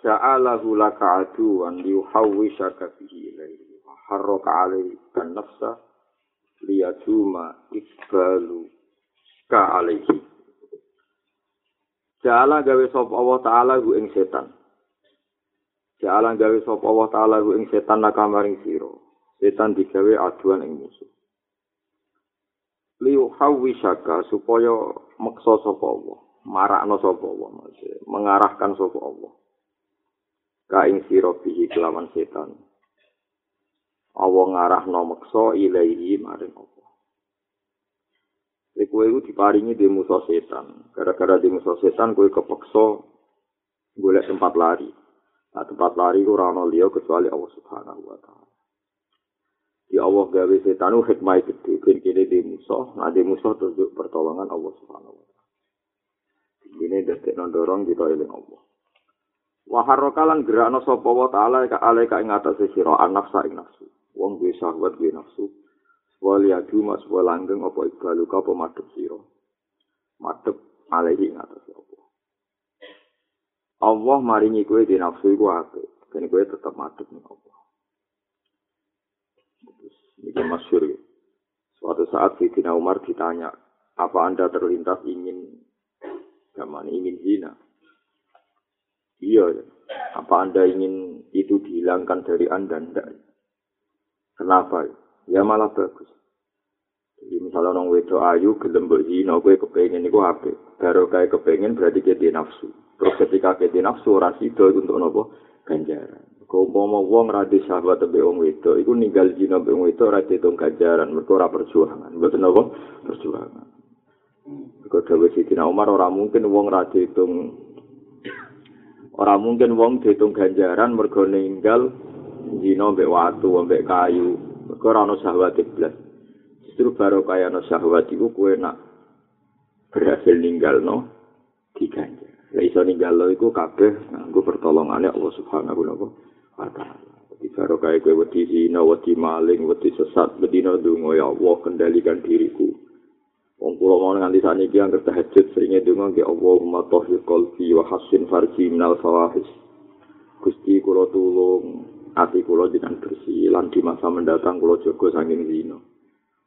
ja'alahu laka aduwan liyuhawwisaka bihi ilaihi wa harraka alaika nafsa liyaduma ikbalu ka alaihi. Ja'ala gawe sapa Allah taala hu ing setan. Ja'ala gawe sapa Allah taala hu ing setan naka maring sira. Setan digawe aduan ing musuh. Liyuhawwisaka supaya meksa sapa Allah, marakno sapa Allah, mengarahkan sapa Allah. Kaing sira bihi kelawan setan. Allah ngarahno meksa ilahi maring apa. Kowe iku diparingi di musuh setan. Gara-gara di musuh setan kowe kepeksa golek tempat lari. Nah, tempat lari ora liya kecuali Allah Subhanahu wa taala. Ya Allah gawe setan ku hikmah gede ben kene di musuh, nah di musuh terus pertolongan Allah Subhanahu wa taala. Ini detik dorong kita eling Allah. Wa harrakalan gerakno sapa wa taala ka ale ka ing atase sira anak sa ing nafsu. Wong duwe syahwat duwe nafsu. Wali adu mas langgeng apa ibalu ka apa madhep sira. Madhep alehi ing atase apa Allah maringi kowe di nafsu iku apik kene kowe tetep madhep ning apa Ini masyur Suatu saat Sayyidina Umar ditanya, apa anda terlintas ingin zaman ingin zina? Iya, apa Anda ingin itu dihilangkan dari Anda? Tidak. Kenapa? Ya malah bagus. Jadi misalnya orang wedo ayu, gelem zina, gue kepengen itu apa? Baru kayak kepengen berarti dia nafsu. Terus ketika dia nafsu, orang itu untuk nopo ganjaran. Kau mau wong radi sahabat tapi wong wedo, itu ninggal zina be wong wedo radi itu ganjaran. Mereka perjuangan, betul nopo perjuangan. Kalau Dawe Siti Umar orang mungkin wong radi itu Ora mungkin wong diitung ganjaran mergo ninggal zina mbek watu mbek kayu. Mergo ora ono syahwat iblis. Justru baru kaya ono syahwat iku kowe nak berhasil ninggal no diganjar. Lah iso ninggal iku kabeh nganggo pertolongane Allah Subhanahu wa taala. Di baru kaya kowe wedi zina, wedi maling, wedi sesat, bedina donga ya Allah kendalikan diriku. Wong kula mau nganti saniki anggere tahajud seringe donga nggih Allahumma tahhir qalbi wa hassin farji minal fawahis. Gusti kula tulung ati kula jenengan bersih lan di masa mendatang kula jaga saking zina.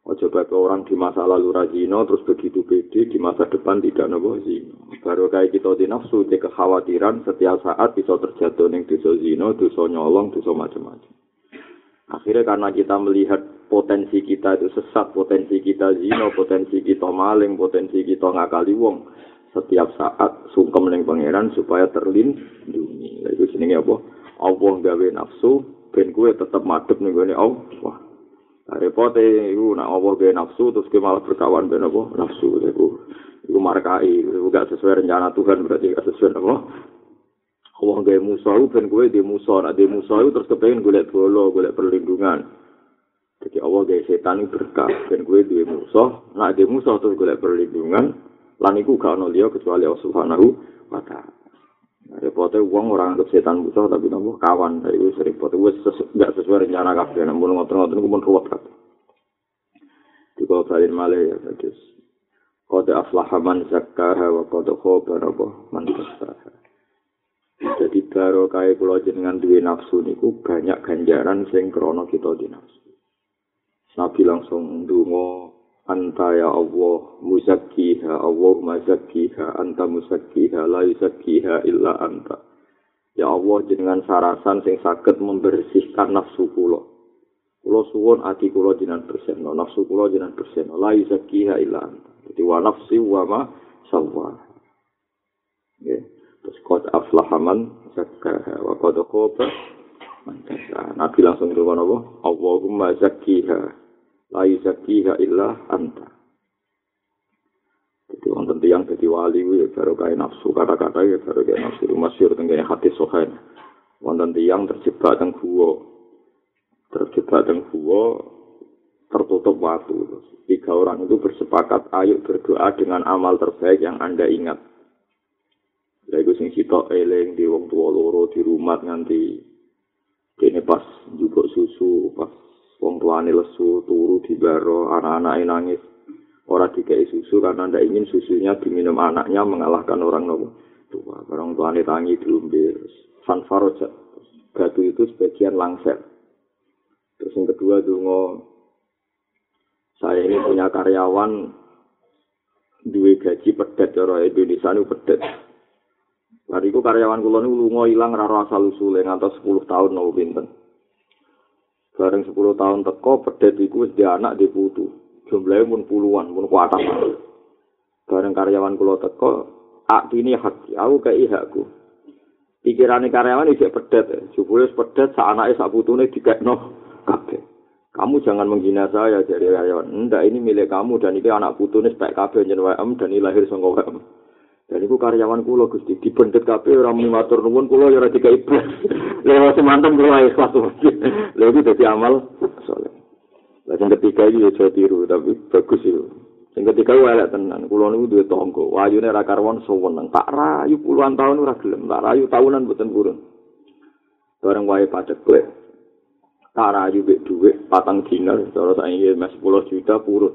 Ojo bae orang di masa lalu rajino terus begitu pede di masa depan tidak nopo zina. Baru kayak kita di nafsu di kekhawatiran setiap saat bisa terjatuh ning dosa zina, dosa nyolong, dosa macam-macam. Akhirnya karena kita melihat potensi kita itu sesat, potensi kita zina, potensi kita maling, potensi kita ngakali wong. Setiap saat sungkem ning pangeran supaya terlindungi. Lha iku jenenge apa? Allah gawe nafsu ben kuwe tetep madhep ning gone Allah. Nah, repote iku nak Allah gawe nafsu terus ke malah berkawan ben apa? Nafsu iku. Iku markai, iku gak sesuai rencana Tuhan berarti gak sesuai apa? Allah gawe musuh ben kuwe di musuh, nak di musuh terus kepengin golek bolo, golek perlindungan. Jadi Allah gaya setan ini berkah. Dan gue duwe musuh. Nah dia musuh terus gue perlindungan. Lan iku gak ono liya kecuali Allah Subhanahu wa taala. Nah, repotnya uang orang anggap setan musuh tapi nopo kawan. Dari itu repot. Gue gak sesuai rencana kabeh. Namun ngotot-ngotot gue pun ruwet kabeh. Di kalau balik malah ya bagus. Qad aflaha man zakkaha wa qad khaba man dassaha. Jadi baru kaya kula jenengan duwe nafsu niku banyak ganjaran sing krana kita di nafsu. Nabi langsung ndonga anta ya Allah muzakkiha Allah mazakkiha anta muzakkiha la yuzakkiha illa anta. Ya Allah jenengan sarasan sing saged membersihkan nafsu kula. Kula suwun ati kula jenengan bersihno nafsu kula jenengan bersihno. La yuzakkiha illa anta. Dadi wa nafsi wa ma sawwa. Ya terus qad aflaha man zakkaha wa qad khaba Nabi langsung ndonga napa? Allahumma zakkiha la yuzakiha illa anta. Jadi wonten tiyang dadi wali kuwi baru kaya nafsu kata-kata ya baru kaya nafsu masyhur tengene hati sohan. wonten tiyang terjebak teng gua. Terjebak teng gua tertutup waktu. Tiga orang itu bersepakat ayo berdoa dengan amal terbaik yang Anda ingat. Lha iku sing sitok eling di wong tua loro di rumah nganti dene pas njupuk susu, pas wong tuane lesu turu di baro anak-anake nangis. Ora dikei susu karena ndak ingin susunya diminum anaknya mengalahkan orang nopo tua. Orang tuane tangi diumbe. Fanfarojat. Batu itu sebagian langser. Terus yang kedua dungo saya ini punya karyawan duwe gaji pedet cara Indonesia ini pedet. Hari itu karyawan kula niku lunga ilang ora asal usule ngantos 10 tahun nopo pinten. Bareng 10 tahun teko pedet iku wis di anak di putu. Jumlahe pun puluhan, pun kuatas. Bareng karyawan kula teko, ak ini hak aku kei hakku. Pikirane karyawan isih pedet, jebule pedet sak anake sak putune dikekno kabeh. Kamu jangan menghina saya jadi karyawan. Enggak, ini milik kamu dan ini anak putu ini spek kabeh jeneng dan ini lahir saka WM. Dan itu karyawan kula Gusti dibendet kabeh ora muni matur nuwun kula ya ora dikai iblis. Lha semanten kula ikhlas. Lha iki dadi amal saleh. Lah sing ketiga iki ya tiru tapi bagus itu. Sing ketiga wae elek tenan. Kula niku duwe tangga. Wayune ra karwan suweneng. Tak rayu puluhan tahun ora gelem. Tak rayu tahunan boten purun. Bareng wae padhet klek. tarayu bek dhuwit patang dinar cara saiki mes 10 juta purut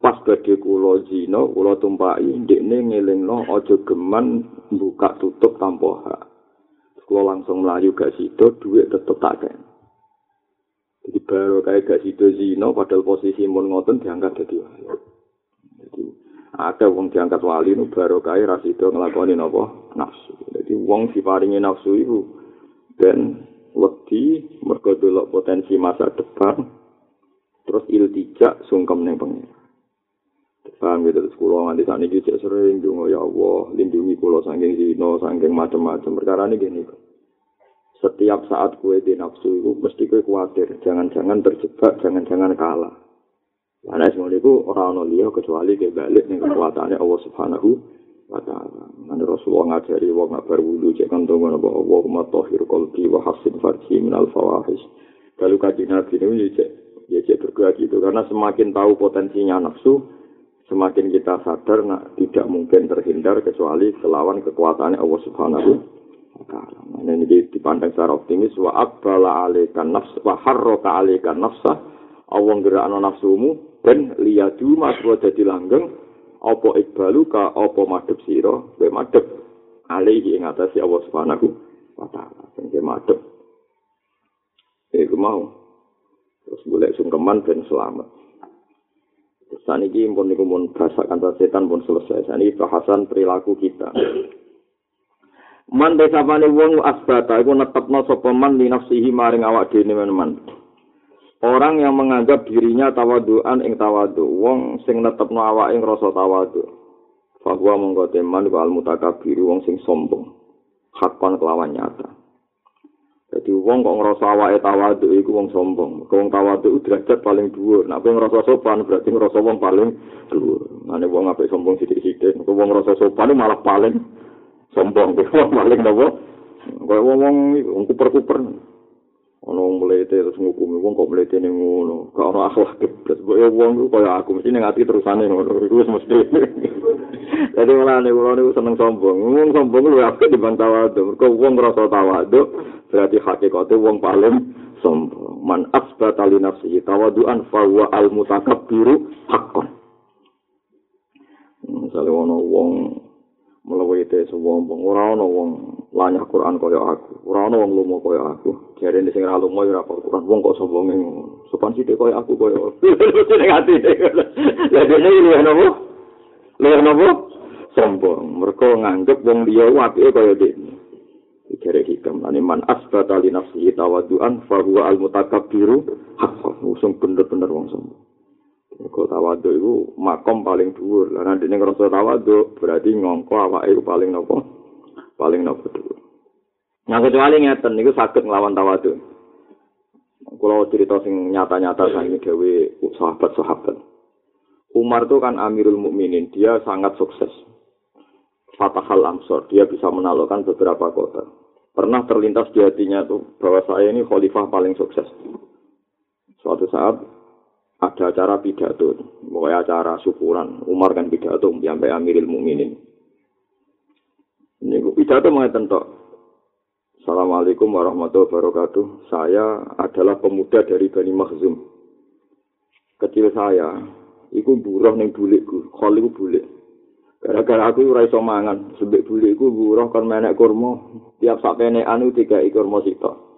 pas gede kula zina kula tumpaki ndekne ngelingno aja geman buka tutup tanpa hak. Kula langsung mlayu gak sida dhuwit tetep tak kene jadi baru kayak gak sida zina padahal posisi mun ngoten diangkat dadi wali. Jadi ada wong diangkat wali nu baru kayak rasido ngelakoni nopo nafsu. Jadi wong diparingi nafsu itu dan wedi mergo delok potensi masa depan terus iltijak sungkem ning pengen paham gitu terus kulo nganti saat ini cek sering dungo ya Allah lindungi kulo sangking zino sangking macam-macam perkara ini gini setiap saat kue di nafsu itu mesti kue khawatir jangan-jangan terjebak jangan-jangan kalah. Karena semua itu orang orang kecuali kayak balik nih kekuatannya Allah Subhanahu wa ta'ala. Nanti Rasulullah ngajari wong nak berwudu cek kantongan apa Allah ma tahir qalbi wa hasin farji minal fawahis. Kalau kaji Nabi ini ya cek ya bergerak gitu. Karena semakin tahu potensinya nafsu semakin kita sadar nak tidak mungkin terhindar kecuali kelawan kekuatannya Allah Subhanahu wa taala. Nah, ini dipandang secara optimis wa aqbala alaikan nafs wa harraka alaikan nafsa Allah gerakno nafsumu dan liyadu mas wa dadi langgeng. Apa ikbalu ka apa madhep sira? Kowe madhep alihi ing atase Allah Subhanahu wa taala. Sing madhep. Iku mau. Terus boleh sungkeman ben selamat terus saniki pun niku mun bahasa kantor setan pun selesai saniki bahasan perilaku kita Man desa pani wong asbata iku netepno sapa man li nafsihi maring awak dhewe men Orang yang menganggap dirinya tawaduan ing tawadu, wong sing netepno awake ing rasa tawadu. Bahwa monggo teman wa al mutakabir wong sing sombong. Hakon kelawan nyata. Jadi wong kok ngerasa awake tawadu iku wong sombong. Wong tawadu derajat paling dhuwur. Nek wong ngerasa sopan berarti ngerasa wong paling dhuwur. Mane wong apik sombong sithik-sithik, kok wong ngerasa sopan malah paling sombong. Wong paling napa? Kaya wong wong kuper-kuper. Ana wong mlete terus ngukumi wong kok mlete ning ngono? Gak ana akhlak mbok ya wong ku kaya aku mesti ning ati terusane ngono. Iku wis mesti. Dadi malah nek kula niku seneng sombong. Wong sombong lu apik dibanding tawadu mergo wong ngrasa tawadu berarti hakikate wong paling sombong. Man asbata li nafsihi tawaduan fa huwa al mutakabbiru haqqan. Misalnya ana wong mlewete sombong ora ana wong lanyah Quran kaya aku. Ora ana wong lumo kaya aku. Jare sing ora lumo ora apa Quran. Wong kok sombong ngono sopan sithik kaya aku kaya. Ning ati. Lha dene iki apa lha ana sombong. Mergo nganggep wong liya apike kaya dene jare hikam ane man asbata li nafsihi tawadduan fa huwa al mutakabbiru haqqan. Usung bener-bener wong sombong Kok tawaduk itu makom paling dhuwur. Lah nanti ning rasa tawaduk berarti ngongko awake iku paling nopo? Paling nopo dhuwur. Nah kecuali ngeten niku saged nglawan tawaduk. Kalau cerita sing nyata-nyata sang gawe sahabat-sahabat. Umar itu kan Amirul Mukminin, dia sangat sukses. Fatahal Amsor, dia bisa menaklukkan beberapa kota. pernah terlintas di hatinya tuh bahwa saya ini khalifah paling sukses. Suatu saat ada acara pidato, pokoknya acara syukuran. Umar kan pidato sampai Amiril Mukminin. Ini pidato mengatakan tok. Assalamualaikum warahmatullahi wabarakatuh. Saya adalah pemuda dari Bani Makhzum. Kecil saya, iku buruh ning bulikku, khol iku bulik. Gara-gara aku ora iso mangan, sebek bulikku buruh kon menek kurma, tiap anu tiga kurma sitok.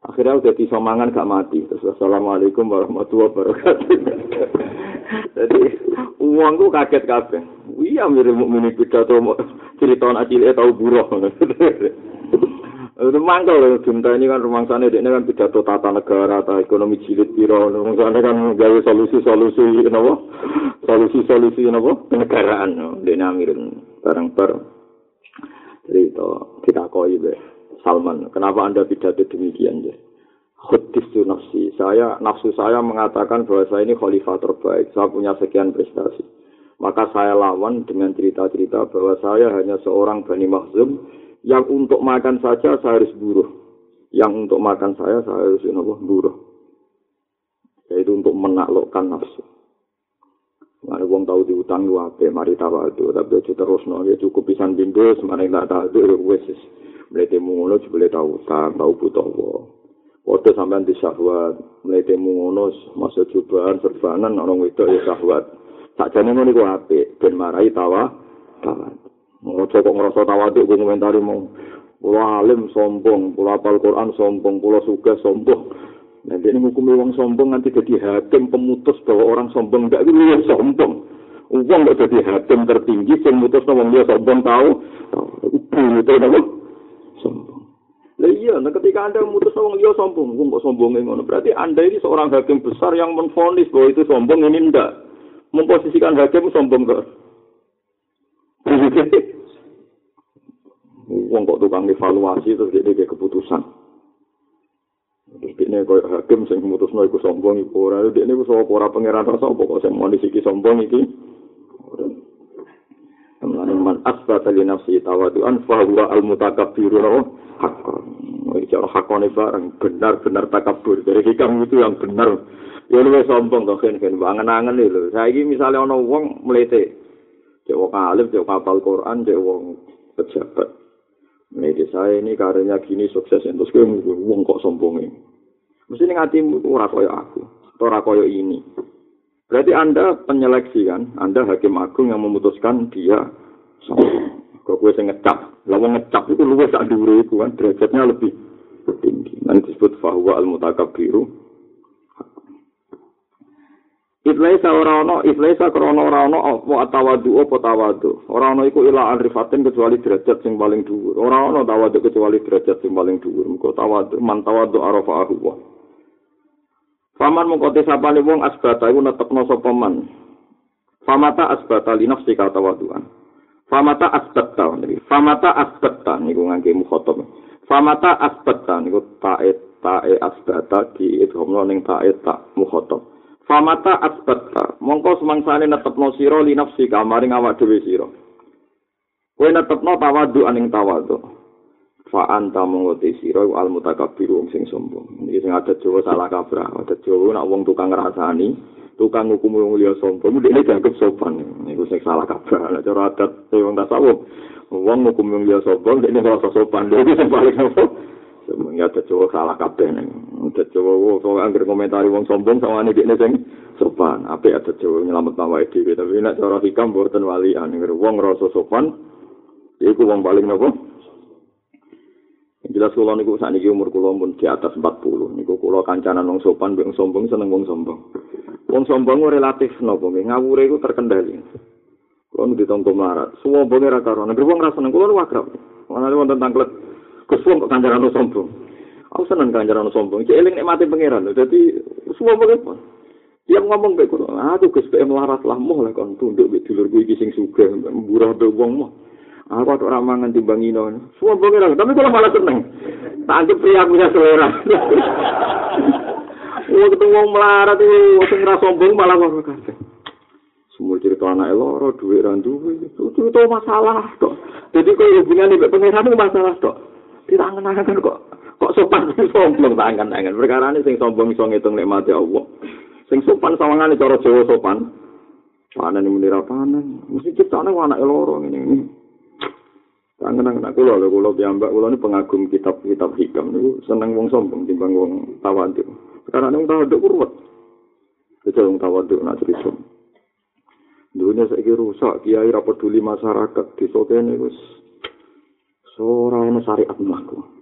Akhirnya udah iso mangan gak mati. Terus assalamualaikum warahmatullahi wabarakatuh. Jadi uangku kaget kabeh. Iya mirip mukmin pidato cerita anak cilik tau buruh. Itu mangkel loh, ini kan rumah sana, ini kan pidato tata negara, tata ekonomi jilid piro, rumah sana kan gawe solusi-solusi, kenapa? Solusi-solusi, kenapa? Kenegaraan, ini amirin, bareng-bareng. Jadi itu, kita koi be, Salman, kenapa anda pidato demikian ya? Khudis tu nafsi, saya, nafsu saya mengatakan bahwa saya ini khalifah terbaik, saya punya sekian prestasi. Maka saya lawan dengan cerita-cerita bahwa saya hanya seorang Bani Mahzum, yang untuk makan saja saya harus buruh. Yang untuk makan saya saya harus apa? buruh. Yaitu untuk menaklukkan nafsu. Mana wong tahu di utang lu apa, mari tahu itu, tapi itu terus no, ya cukup pisan bindo, semuanya nggak tahu itu, wes, melete mungono boleh tahu utang, tahu butuh wo. Waktu sampean di syahwat, melete mungono, masa cobaan, serbanan, orang itu ya syahwat. Tak jadi ngono iku apik, ben marai tawa, tawa. Ngojo kok ngerasa tawaduk gue komentari mau pulau alim sombong, pulau apal Quran sombong, pulau suka sombong. Nanti ini hukum uang sombong nanti jadi hakim pemutus bahwa orang sombong enggak itu dia sombong. Uang enggak jadi hakim tertinggi, yang mutus ngomong dia sombong tahu, itu itu apa? Sombong. Nah iya, nah ketika anda mutus ngomong dia sombong, uang kok sombong ngono. Berarti anda ini seorang hakim besar yang menfonis bahwa itu sombong ini enggak. Memposisikan hakim sombong ke Wong kok tukang evaluasi terus dia kayak keputusan. Terus dia kaya hakim sing mutusno iku sombong iku ora. Dia ini sapa ora pangeran rasa apa kok sing mau disiki sombong iki. Mulane man asbata li nafsi tawadu'an fa huwa al mutakabbiru haqqan. Iki cara hakone bareng benar-benar takabur. Dari hikam itu yang benar. Ya lu sombong kok kan kan angen-angen lho. Saiki misale ana wong mlete cek wong alim, cek kapal Quran, cek wong pejabat. Ini saya ini karirnya gini sukses, terus gue wong kok sombong ini. Mesti ini ngatimu ora koyo aku, ora koyo ini. Berarti Anda penyeleksi kan, Anda hakim agung yang memutuskan dia sombong. Kok gue ngecap, lalu ngecap itu luwes dhuwure iku kan derajatnya lebih tinggi. Nanti disebut fahuwa al-mutakabbiru Itlaisa ora ana, itlaisa krana ora ana apa tawadu apa tawadu. Ora ana iku ila arifatin kecuali derajat sing paling dhuwur. Ora ana tawadu kecuali derajat sing paling dhuwur. Muga tawadu man tawadu arafa ahwa. Faman mongko te sapane wong asbata iku netepno sapa man. Famata asbata li nafsi ka tawaduan. Famata asbata niki. Famata asbata niku ngangge mukhatab. Famata asbata niku ta'e ta'e asbata di idhamno ning ta'e ta mukhatab. Famata asbatta, mongko semangsane netepno sira li nafsi kamaring awak dhewe sira. Kowe netepno tawadu aning tawadu. Fa anta mongko te sira al mutakabbir wong sing sombong. Iki sing ada Jawa salah kabrah, ada Jawa nak wong tukang ngrasani, tukang hukum wong liya sombong, dekne dianggap sopan. Niku sing salah kabrah. Nek cara adat wong tasawuf, wong hukum wong liya sombong, dekne rasa sopan. Dadi sing paling Ya ada Jawa salah kabeh ning. Ada Jawa kok anggere komentari wong sombong sama ane dekne sing sopan. Apik ada Jawa nyelamet awake dhewe tapi nek cara hikam mboten wali anggere wong rasa sopan iku wong paling napa? Jelas kula niku sakniki umur kula pun di atas 40. Niku kula kancanan wong sopan wong sombong seneng wong sombong. Wong sombong relatif napa nggih ngawure iku terkendali. Kula nu ditongko marat. Suwombonge ra karo. Nek wong ra seneng kula nu wakrab. Ana wonten tanglet Kusum kok kancaran sombong. Aku seneng kancaran sombong. Cek eling mati pangeran. Dadi semua apa? Yang ngomong baik kulo, aku Gus PM larat lah moh lah kon tunduk mbek dulur kuwi iki sing sugih, murah be wong moh. Aku ora mangan timbang ino. Semua pangeran, tapi kalau malah seneng. Tak anggap pria punya selera. Wong ketemu wong melarat itu, sing ra sombong malah kok kabeh. Semua cerita anak loro, duit randu, itu masalah tok. Jadi kalau hubungan mbek pangeran itu masalah tok. Ditangan-tangan kok kok sopan sombong tangan-tangan. Perkara ini sing sombong iso ngitung nikmati Allah. Sing sopan sawangane cara Jawa sopan. Panen ini menira panen. Mesti ciptane anak loro ngene ini. Tangan-tangan aku lho, kula piyambak kula ini pengagum kitab-kitab hikam niku seneng wong sombong timbang wong tawadhu. Sekarang wong tawadhu kurwet. Kecil wong tawadhu nak cerita. Dunia saiki rusak, kiai ra peduli masyarakat, desa kene wis ora ono syariat mlaku.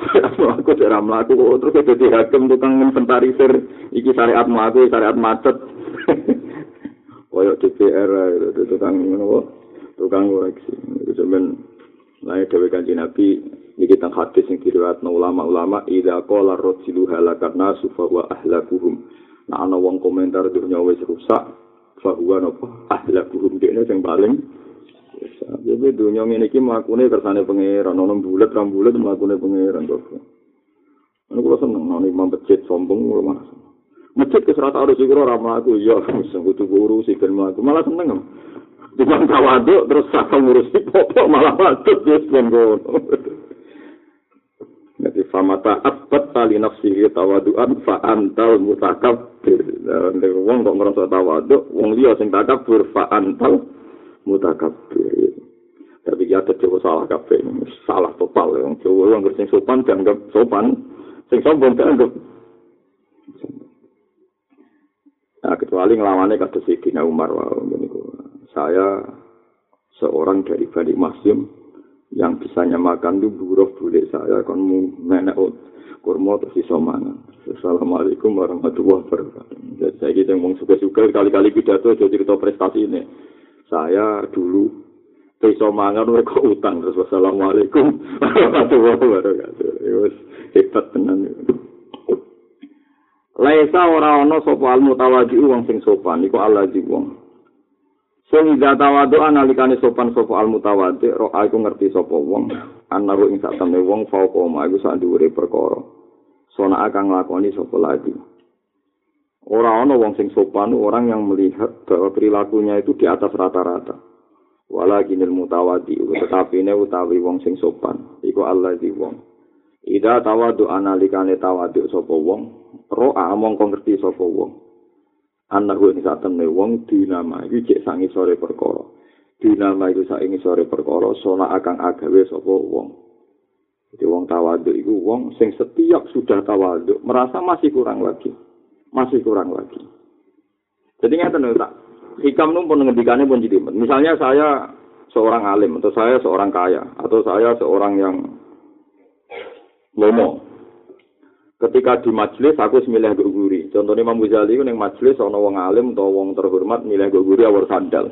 aku mlaku kok terus dadi hakim tukang inventarisir iki syariat mlaku syariat macet. Koyok DPR itu tukang ngono tukang koreksi. Itu sampean lae dhewe kanjeng Nabi iki teng hadis sing diriwayatno ulama-ulama idza qala rajulu halakarna sufa wa ahlakuhum. Nah ana wong komentar dunya wis rusak, fa huwa napa ahlakuhum dene sing paling Jadi dunia ini ki melakukannya kersane pangeran, nono bulat, ram bulat melakukannya pangeran kok. Ini kalau seneng, nono imam becet sombong, kalau malah seneng. Becet ke serat harus ikut orang melaku, iya, misal butuh guru sih kan melaku, malah seneng. Jangan tawaduk, terus saka ngurusi popok, malah terus kan kono. Jadi famata asbat tali nafsihi tawaduan fa antal mutakabir. Wong kok ngerasa tawaduk, wong liya sing takabur fa antal mutakabir. Tapi ya ada Jawa salah kafe, salah total. Yang Jawa yang sing sopan dianggap sopan, sing sombong dianggap. Nah, kecuali ngelawannya kata Sayyidina Umar. Saya seorang dari Bani Masyum yang bisa nyamakan itu buruh boleh saya kan menek kurma terus iso mangan. Assalamualaikum warahmatullahi wabarakatuh. Jadi saya kita ngomong suka-suka kali-kali pidato jadi cerita prestasi ini. Saya dulu iso mangan mereka utang terus wassalamualaikum warahmatullahi wabarakatuh. Wis hebat tenan. Laisa ora ana sapa al mutawadi wong sing sopan iku Allah di wong. Sing ida tawadu analikane sopan sapa al mutawadi ro aku ngerti sapa wong anaru ing sak wong fauqa ma iku sak dhuwure perkara. Sona akan nglakoni sapa lagi. Ora ana wong sing sopan orang yang melihat bahwa perilakunya itu di atas rata-rata. walakinil mutawadi tetapi ne utawi wong sing sopan iku Allah di wong. Ida tawadu analikane tawadu sapa wong roa mongko ngerti sapa wong. Anahu ing satemne wong dinama iki cek sangi sore perkara. Dinama iku saingi sore perkara sona akan agawe sapa wong. Jadi wong tawadu itu wong sing setiap sudah tawadu merasa masih kurang lagi, masih kurang lagi. Jadi nggak tahu tak hikam pun ngendikannya pun jadi. Misalnya saya seorang alim atau saya seorang kaya atau saya seorang yang lomo. Ketika di majelis aku semilih gue guri. Contohnya Imam Ghazali itu yang majelis ono wong alim atau wong terhormat milih gue guri awal sandal.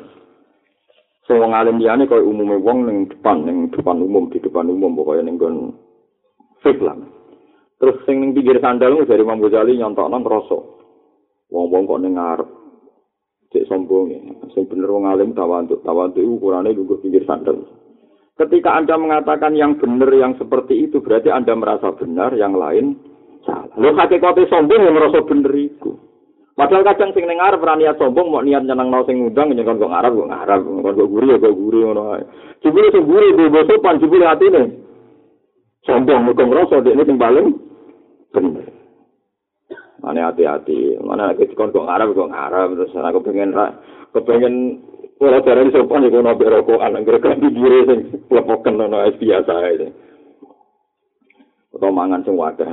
So wong alim dia nih kalau umumnya wong yang depan yang depan umum di depan umum pokoknya yang gon fake lah terus yang pinggir sandal dari Imam Ghazali nyontok nong rosok wong wong kok ngarep cek sombong ya. Sing bener wong alim tawaduk, tawaduk ukurannya juga pinggir sandal. Ketika Anda mengatakan yang benar yang seperti itu, berarti Anda merasa benar, yang lain salah. Lo hakikatnya sombong yang merasa benar itu. Padahal kadang sing ning arep niat sombong mau niat nyenang nang sing ngundang nyen kok ngarep kok ngarep kok kok guri ya kok guri ngono ae. Jebule sing guri bebo sopan jebule atine. Sombong kok ngrasa dekne sing paling bener. Mana hati-hati, mana lagi kon kok ngarep kok ngarep terus aku pengen ra kepengen ora di sopan iku ono rokok anak gara-gara di diri sing lepoken ono es biasa ae. Atau mangan sing wadah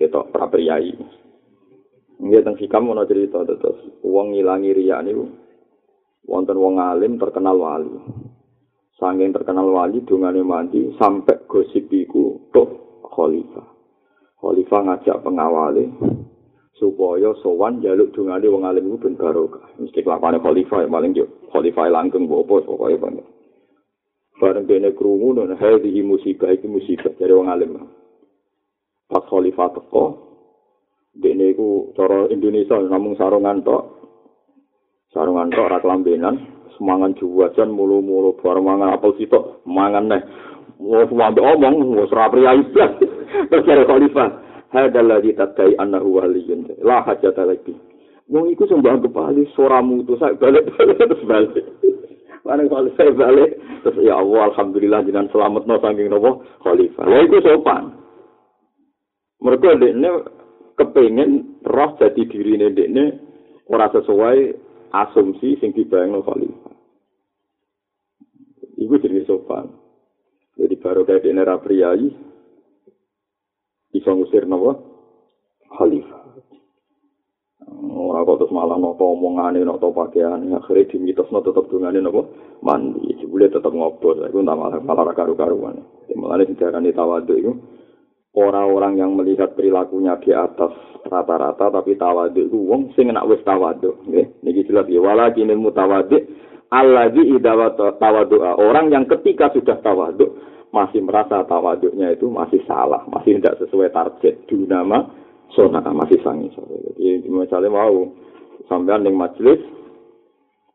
ketok pra priai. Nggih teng sikam ono cerita terus wong ngilangi riya niku wonten wong alim terkenal wali. Sanging terkenal wali dungane mandi sampai gosip iku tok khalifah. Khalifah ngajak pengawale supaya sowan jaluk dungane wong alim iku ben barokah. Mesti kelapane khalifah paling yo khalifah langgeng opo pokoke banget. Bareng dene krungu nang hadhi musibah iki musibah dari wong alim. Pas khalifah teko dene iku cara Indonesia namung sarungan tok. Sarungan tok ora kelambenan, semangan juwajan mulu-mulu bareng mangan apel sitok, mangan neh. Wong omong, wis ora priyayi blas. Terus khalifah hadal ladzi tadai annahu waliyun la hajata lagi wong iku sembah kepali suaramu itu sak balik terus balik Bareng khalifah balik terus ya Allah alhamdulillah jenengan selametno saking napa khalifah. Lha iku sopan. Mergo dekne kepengin roh jadi dirine dekne ora sesuai asumsi sing dibayangno khalifah. Iku jenenge sopan. Jadi baru kayak dekne ra priyayi iso ngusir napa khalifah. Ora kok terus malah nopo omongane nopo pakaian akhirnya dimitosno tetep dungane nopo mandi jebule tetep ngobrol iku entah malah malah karu-karuan. Mulane didarani tawadhu iku orang-orang yang melihat perilakunya di atas rata-rata tapi tawadhu iku wong sing enak wis tawadhu nggih niki jelas ya walakin mutawadhi alladzi idza tawadhu orang yang ketika sudah tawadhu masih merasa tawaduknya itu masih salah masih tidak sesuai target dunama sona masih sangi. Jadi misalnya mau sampean ning majelis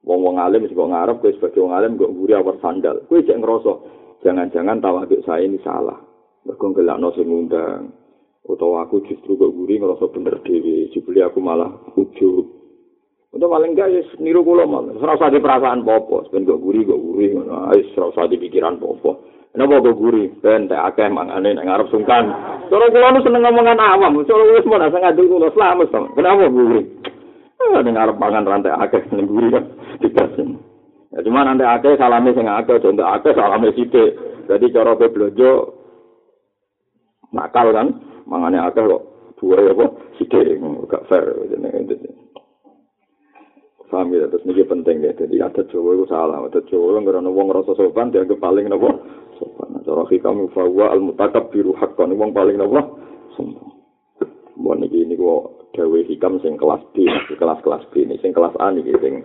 wong wong alim sing kok ngarep kowe sebagai wong alim kok mburi awar sandal. Kowe cek ngerasa jangan-jangan tawaduk saya ini salah. Mergo gelakno sing ngundang. Utawa aku justru kok mburi ngerasa bener dhewe, jebule aku malah ujug. Untuk paling enggak ya niru kula malah. Ora usah di perasaan popo, ben kok guri kok guri ngono. Wis ora usah di pikiran popo. Napa kok guri? Ben tak akeh mangane nek ngarep sungkan. Cara kula nu seneng ngomongan awam, cara wis mau nang ngadu kula selamat to. Kenapa guri? Ah nek ngarep mangan rantai akeh ning guri kan dikasin. Ya cuma nanti akeh salame sing akeh, contoh akeh salame sithik. Jadi cara kowe blonjo nakal kan, mangane akeh kok dua ya kok sithik gak fair. Paham ya, terus ini penting ya. Jadi ada Jawa itu salah. Ada Jawa yang karena wong rasa sopan, dia paling nopo sopan. Cara hikam fawa al mutakab biru hakkan. Wong paling nopo sombong. Buat ini ini kok dawe hikam sing kelas B, kelas-kelas B ini, sing kelas A nih, sing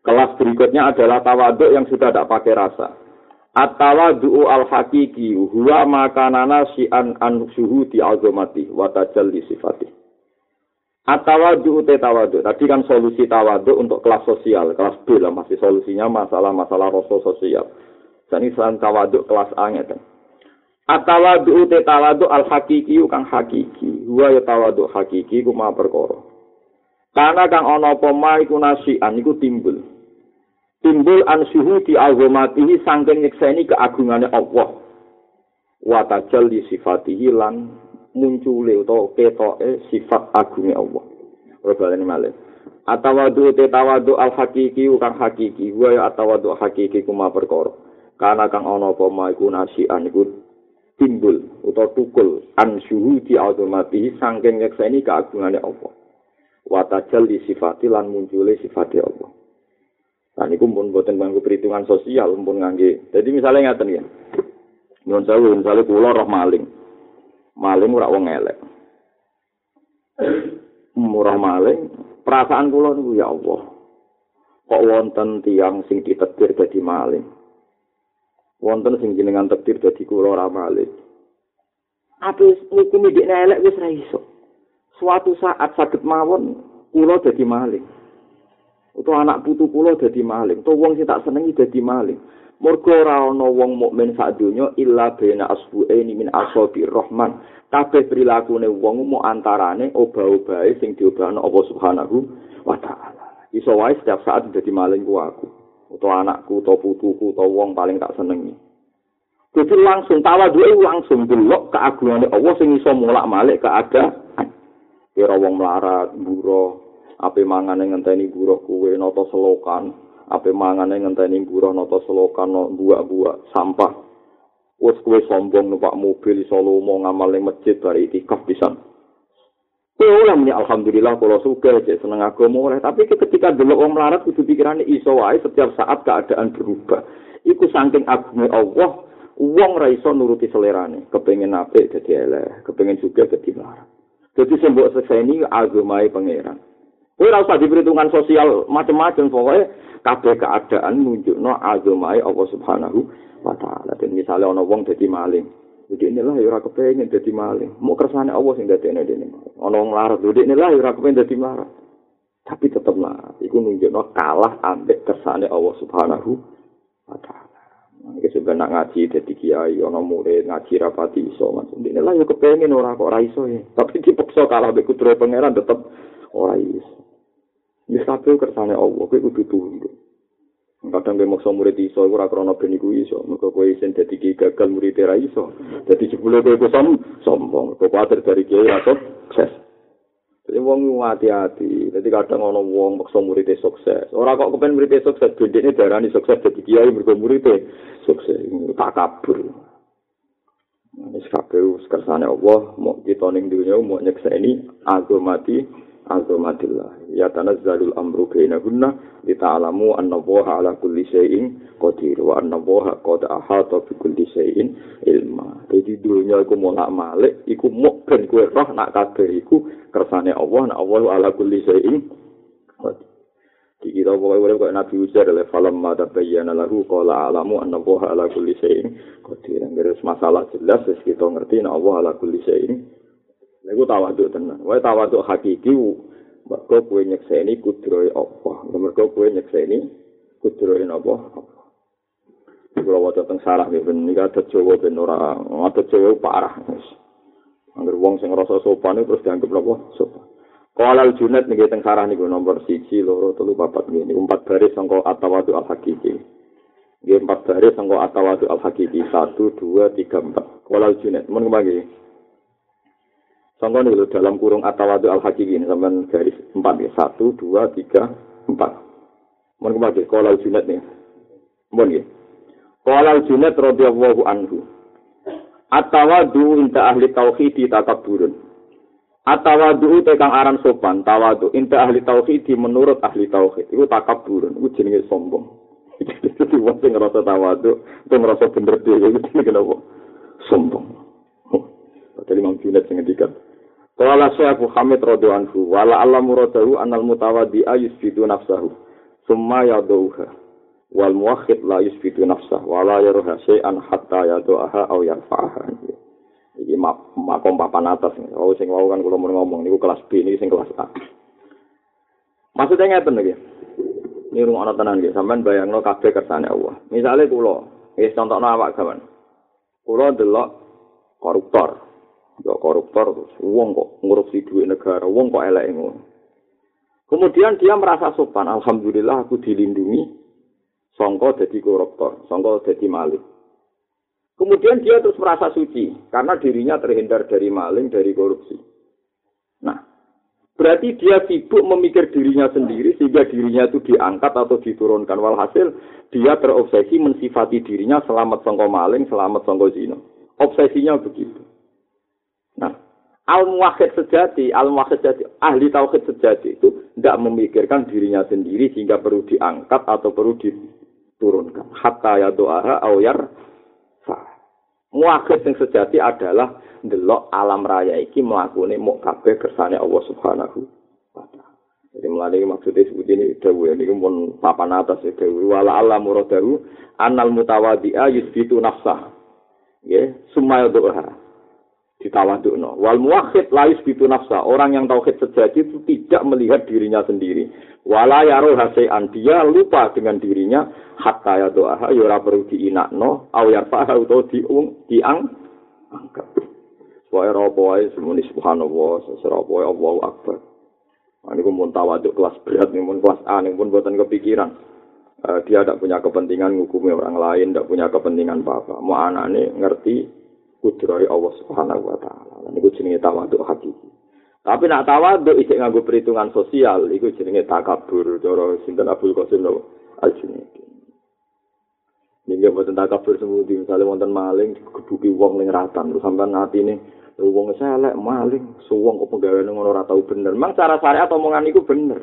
kelas berikutnya adalah tawaduk yang sudah tidak pakai rasa. At-tawadu'u al-hakiki huwa makanana si'an an suhu di azomati wa tajalli sifatih. Atawadu te tawadu. Tadi kan solusi tawadu untuk kelas sosial, kelas B lah masih solusinya masalah-masalah rasa sosial. Jadi selain tawadu kelas A ngeten. Atawadu te tawadu al hakiki kang hakiki. Huwa ya tawadu hakiki ku ma perkara. Karena kang ana apa ma iku nasian iku timbul. Timbul an di azamatihi sangking nyekseni keagungane Allah. Wa tajalli sifatihi lan muncule utawa ketoke sifat agunge Allah. Ora baleni malih. Atawadu te tawadu al hakiki kang hakiki, wa ya atawadu hakiki kuma perkara. Karena kang ana apa iku nasian iku timbul utawa tukul an syuhudi automati saking nyekseni keagungane Allah. Wa tajal di sifati lan muncule sifati Allah. Nah, ini pun buatan bangku perhitungan sosial, pun ngangge. Jadi misalnya ngatain ya, Nyuwun sewu, misalnya kula roh maling. Maling ora wong elek. Murah maling, perasaan kula niku ya Allah. Kok wonten tiang sing ditetir dadi maling. Wonten sing jenengan tetir dadi kula ora maling. Apa hukum iki elek wis ra iso. Suatu saat saged mawon kula dadi maling. Utawa anak putu kula dadi maling, utawa wong sing tak senengi dadi maling. Mergo ora ana wong mukmin sak donya illa bena asbu'aini min asabi rahman. Kabeh prilakune wong mu antarane obah-obahe sing diobahno Allah Subhanahu wa taala. Iso wae setiap saat dadi maling ku aku, utawa anakku, utawa putuku, utawa wong paling tak senengi. Jadi langsung tawadhu langsung delok keagungane Allah sing iso mulak-malik keadaan. Kira wong melarat, buruh, ape mangane ngenteni buruh kuwe nata selokan, ape mangane ngenteni buruh nata selokan no buak-buak sampah. Wis kowe sombong numpak mobil iso lomo ngamal ning masjid bari itikaf pisan. Kowe ora muni alhamdulillah kula suka cek seneng agama oleh. Tapi ketika delok wong melarat kudu pikirane iso wae setiap saat keadaan berubah. Iku saking agunge Allah wong ra iso nuruti selerane. Kepengin apik dadi eleh kepengin juga dadi melarat dadi sembok seseni agamae pangeran kowe ora usah diperhitungan sosial macam-macam pokoknya kabeh keadaan nunjukno azamai Allah Subhanahu wa taala. Dan misalnya ana wong dadi maling, jadi inilah ya ora kepengin dadi maling. Mau kersane Allah sing dadekne dene. Ana wong larat, jadi inilah ya ora kepengin dadi larat. Tapi tetep lah, iku nunjukno kalah ambek kersane Allah Subhanahu wa taala. Iki sebenarnya nak ngaji dadi kiai, ana murid ngaji rapati iso macam ini lah ya kepengin ora kok ora iso ya. Tapi dipaksa kalah ambek kudro pangeran tetep ora. Wis kabeh kersane Allah, kuwi kudu tunduk. kadang gue maksa murid iso ora krana ben iku iso mergo kowe isin dadi gagal murid ora iso dadi jebule kowe som sombong kok kuwatir dari kiai ora sukses Jadi wong hati-hati. Jadi kadang ono wong maksa muridnya sukses. Orang kok kepen muridnya sukses, bedanya darah sukses jadi kiai mergo muridnya sukses. Tak kabur. Ini kabeh kersane Allah, mau kita ning dunya mau nyekseni agamati azamatillah. Ya tanazzalul amru bainahunna lita'lamu anna Allaha ala kulli syai'in qadir wa anna Allaha qad ahata bi kulli syai'in ilma. Jadi dunya iku molak malik iku mok ben kowe roh nak kabeh iku kersane Allah nak Allah ala kulli syai'in qadir. Di kita pokoknya boleh Nabi Uzair oleh falam mata bayyana lahu qala alamu anna Allah ala kulli syai'in qadir. Ngurus masalah jelas wis kita ngerti Allah ala kulli syai'in Niku tawaduk tenan. Wae tawaduk hakiki mergo kowe nyekseni kudrohe apa. Mergo kowe nyekseni kudrohe apa? Kulo waca teng sarah nggih ben nika ada Jawa ben ora ada Jawa parah. Angger wong sing ngrasa sopan terus dianggap napa? Sopan. Kuala Junet niki teng sarah niku nomor 1 2 3 4 nggih niku 4 baris sangka atawadu al hakiki. Nggih 4 baris sangka atawadu al hakiki 1 2 3 4. Kuala Junet mun kembali. Contoh nih dalam kurung atawadu al hakiki ini sampai garis empat ya satu dua tiga empat. Mohon kembali kalau junet nih. Mohon ya. Kalau junet radhiyallahu anhu. Atawadu inta ahli tauhidi takaburun. Atawadu tekang aran sopan tawadu inta ahli tauhidi menurut ahli tauhid itu takaburun. Itu jenenge sombong. Jadi sing ngerasa tawadu, itu ngerasa bener dhewe itu kenapa? Sombong. Jadi Imam Junet sing ngendikan, Qala Syekh Muhammad radhiyallahu anhu wala Allah muradahu anal mutawaddi ayusfitu nafsahu summa yadauha wal muwahhid la yusfitu nafsah wala yaruha syai'an hatta yadu'aha aw yarfa'aha. Iki makom papan atas oh sing wau kan kula mau ngomong niku kelas B ini sing kelas A. Maksudnya ngeten iki ini rumah ana tenan nggih sampean bayangno kabeh kersane Allah. Misale kula wis contohno awak gawan. Kula delok koruptor koruptor terus wong kok ngurusi duit negara wong kok elek ngono. Kemudian dia merasa sopan alhamdulillah aku dilindungi. Songko jadi koruptor songko jadi maling. Kemudian dia terus merasa suci karena dirinya terhindar dari maling dari korupsi. Nah berarti dia sibuk memikir dirinya sendiri sehingga dirinya itu diangkat atau diturunkan. Walhasil dia terobsesi mensifati dirinya selamat songko maling selamat songko zina. Obsesinya begitu al-muwahhid sejati, al-muwahhid sejati, ahli tauhid sejati itu tidak memikirkan dirinya sendiri sehingga perlu diangkat atau perlu diturunkan. Hatta ya doa awyar Muwahhid yang sejati adalah delok alam raya iki melakukan mau kabeh kersane Allah Subhanahu wa taala. Jadi melalui maksudnya seperti ini dawu ini pun papan atas ya dawu wala Allah muradahu anal mutawadi'a yusbitu nafsah. Ya, sumaya doa ditawadukno. Wal muwahhid la yusbitu nafsa. Orang yang tauhid sejati itu tidak melihat dirinya sendiri. Wala yaro hasean dia lupa dengan dirinya hatta ya doa ya ora perlu diinakno au yarfa'a utawa diung diang angkat. Wae apa wae semuni subhanallah, wae Allahu akbar. Nah, ini pun tawaduk kelas berat, ini pun kelas A, ini pun buatan kepikiran. Uh, dia tidak punya kepentingan ngukumi orang lain, tidak punya kepentingan apa-apa. Mau anak ini ngerti kudrai Allah Subhanahu wa taala. Lan iku jenenge tawadhu hakiki. Tapi nak tawadhu isih nganggo perhitungan sosial iku jenenge takabur cara sinten Abdul Qasim Al-Junaidi. Nggih mboten takabur semudi misale wonten maling digebuki wong ning ratan terus sampean atine wong selek maling suwong kok penggaweane ngono ora tau bener. Mang cara syariat omongan iku bener.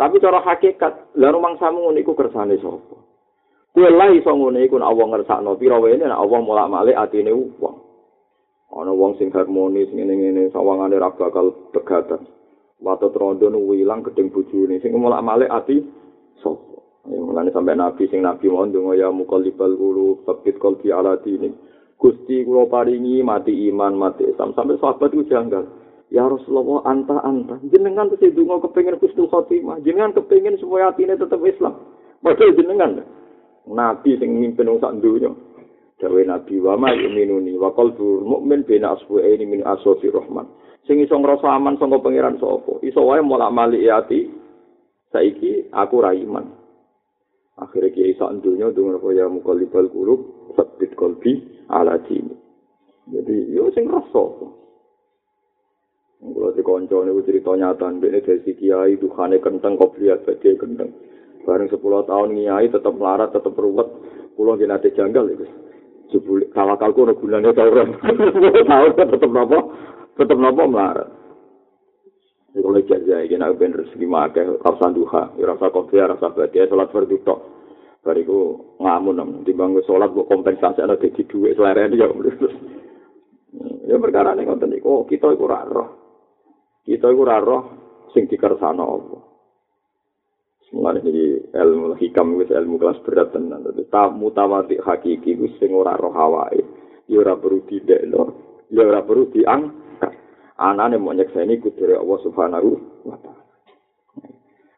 Tapi cara hakikat, lha rumang samu ngono iku kersane sapa? Kue lah iso ngene iku nek Allah ngersakno pira wae nek Allah molak-malik atine wong. Ana wong sing harmonis ngene-ngene sawangane ra bakal pegatan. Watu trondo nu ilang gedeng bojone sing molak-malik ati sapa. Ya mulane sampe nabi sing nabi mau ndonga ya muqallibal qulub sabit qalbi ala dini. Gusti kula paringi mati iman mati Islam sampai sahabat itu janggal. Ya Rasulullah anta anta jenengan terus ndonga kepengin Gusti Khotimah jenengan kepengin supaya atine tetep Islam. Padahal jenengan nabi sing mimpin sak donya dawe nabi wa ma yuminuni wa qalbu mukmin bina asbu'aini min asofi rahman sing iso ngrasa aman saka pangeran sapa iso wae mulak malik ati saiki aku ra iman Akhirnya kiai sak dunya dengan apa ya mukalibal kulub, sabit kolbi ala dini. Jadi yo sing rasa. Kalau di konco ini cerita nyata, ini dari kiai Tuhannya kenteng, lihat dia kenteng. Bareng sepuluh tahun kiai tetap melarat, tetap ruwet. Pulau ada janggal itu. Jebul kalau kalku ada gunanya tau orang. Tahu tetap nopo, tetap nopo melarat. Ini kalau jajah ini nak bener segi makai, rasa duha, rasa kopi, rasa badia, sholat fardu tok. Bariku ngamun di bangku sholat buat kompensasi ada jadi duit selera dia. Ya perkara ini ngoten niku, kita iku ora roh. Kita iku ora roh sing dikersano apa. Mulane iki ilmu hikam wis ilmu kelas berat tenan. Dadi mutawati hakiki wis sing ora roh awake. Ya ora perlu didekno, ya ora perlu diang anane mau nyekseni kudure Allah Subhanahu wa taala.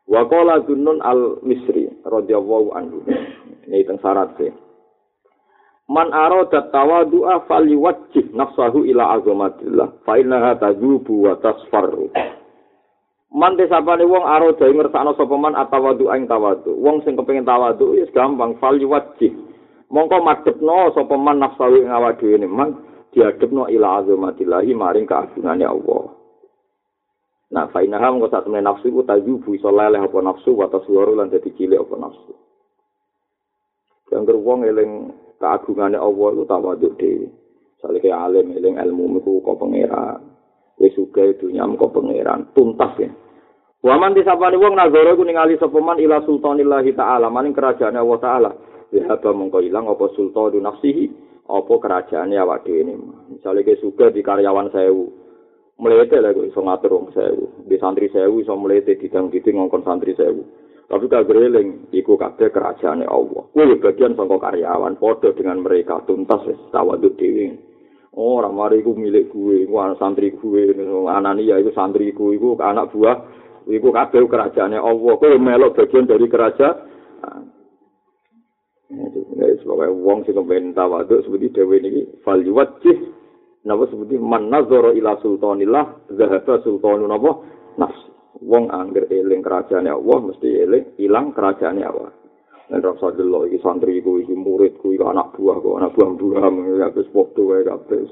Wa qala Dunnun al-Misri radhiyallahu anhu. Ini teng syarat sih. Man arada tawadu'a falyuwajjih nafsahu ila azamatillah fa innaha tazubu wa tasfarru. Man desapane wong arada ngersakno sapa man atawadu ing tawadu. Wong sing kepengin tawadu wis gampang falyuwajjih. Mongko madhepno sapa man nafsahu ing awake dhewe man diadepno ila azamatillahi maring keagungane Allah. Nah, fainaha mengko sak temene nafsu iku tajubu iso leleh apa nafsu wa taswaru lan dadi cilik apa nafsu. Yang wong eling keagungane Allah iku tawaduk dhewe. Sale ke alim eling ilmu iku kok pangeran. Wis uga dunya kok pangeran tuntas ya. Waman disapani wong nazara iku ningali sapa man ila sultanillahi taala maning kerajaan Allah taala. Ya mongko ilang apa sultanu nafsihi apa kerajaannya awak dhewe ini. Misale ke suga di karyawan sewu. Melete lah iso ngatur wong sewu. Di santri sewu iso melete didang-diding ngongkon santri sewu. Tapi kagreling iku kabeh kerajaane Allah. Kuwi bagian saka karyawan padha dengan mereka tuntas wis tawaduk dhewe. Oh, ora mari iku milik gue, iku anak santri gue, anani ya iku santriku, iku anak buah, iku kabeh kerajaane Allah. Kowe melok bagian dari kerajaan. Nek sebab wong sing kepen tawaduk seperti dewe niki fal yuwajjih napa seperti man nazara ila sultanillah zahaba sultanu napa nafs. Wong angger eling kerajaan Allah mesti eling ilang kerajaan Allah. Nek rasa delo iki santri iku iki muridku iki anak buah kok anak buah buah ya wis foto wae kabeh.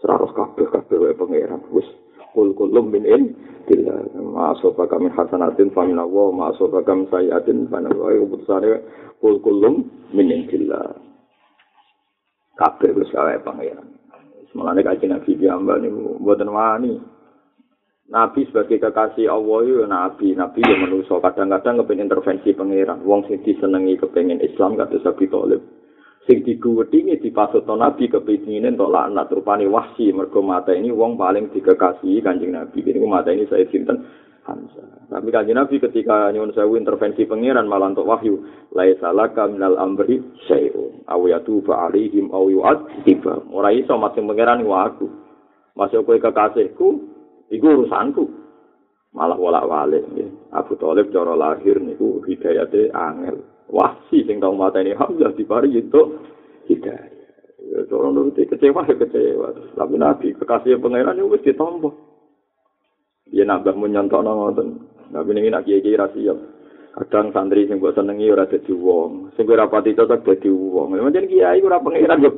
Seraros kabeh kabeh wae pangeran. Wis kul kulum min in bila masofa kami hasanatin famina wa masofa kami sayatin famina wa keputusannya kul kulum min indillah kabeh wis kae pangeran. Semalane kaji nabi diambal niku mboten wani Nabi sebagai kekasih Allah itu nabi, nabi yang menuso kadang-kadang kepengen intervensi pangeran. Wong sing disenengi kepengen Islam kata Sabi Tolib. Sing diguwedingi dipasutno nabi kepingine entuk laknat rupane wahsi mergo mata ini wong paling dikekasihi Kanjeng Nabi. Ini mata ini saya sinten Hamzah. Tapi kanjeng Nabi ketika nyuwun sewu intervensi pangeran malah untuk wahyu, laisa laka minal amri syai'un aw yatuba alaihim aw yu'adzib. Ora iso masing pangeran iku aku. Masih kekasihku, iku urusanku. Malah wolak-walik nggih. Abu Thalib cara lahir niku hidayate angel. Wahsi sing tau mateni Hamzah dipari itu hidayah. Cara nuruti kecewa kecewa. Tapi Nabi kekasih pangeran itu wis ditampa. Ya nambah menyontok ngoten. Tapi ini nak kiai ra siap. Kadang santri sing mbok senengi ora dadi wong, sing ora pati cocok dadi wong. Macam kiai ora pangeran yo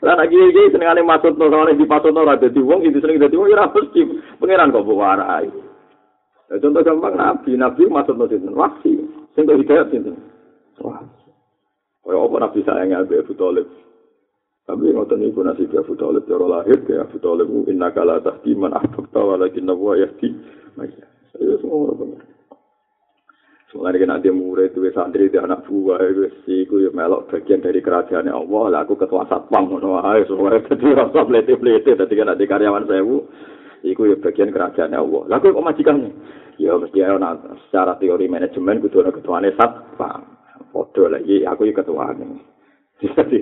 Lah kiai kiai senengane maksud no sore di pasut ora dadi wong, itu seneng dadi wong ora mesti pangeran kok warai. Ya, contoh gampang nabi, nabi maksud no sinten? Wasi. Sing kok hidayat sinten? Wah. Kaya apa nabi sayang Abu Thalib? Tapi ngoten iku nasib Abu Thalib cara lahir ke Abu Thalib inna kala tahdi man ahbabta walakin nawa yahdi. Maya. Saya semua Soalnya kan ada murid itu santri di anak buah itu iku ya melok bagian dari kerajaan Allah. Lah aku ketua satpam ngono ae semua dadi rasa plete-plete dadi kan ada karyawan sewu. Iku ya bagian kerajaan Allah. Lah kok majikannya? Ya mesti ana secara teori manajemen kudu ana ketuane satpam. Foto lagi aku ya ketuane. Jadi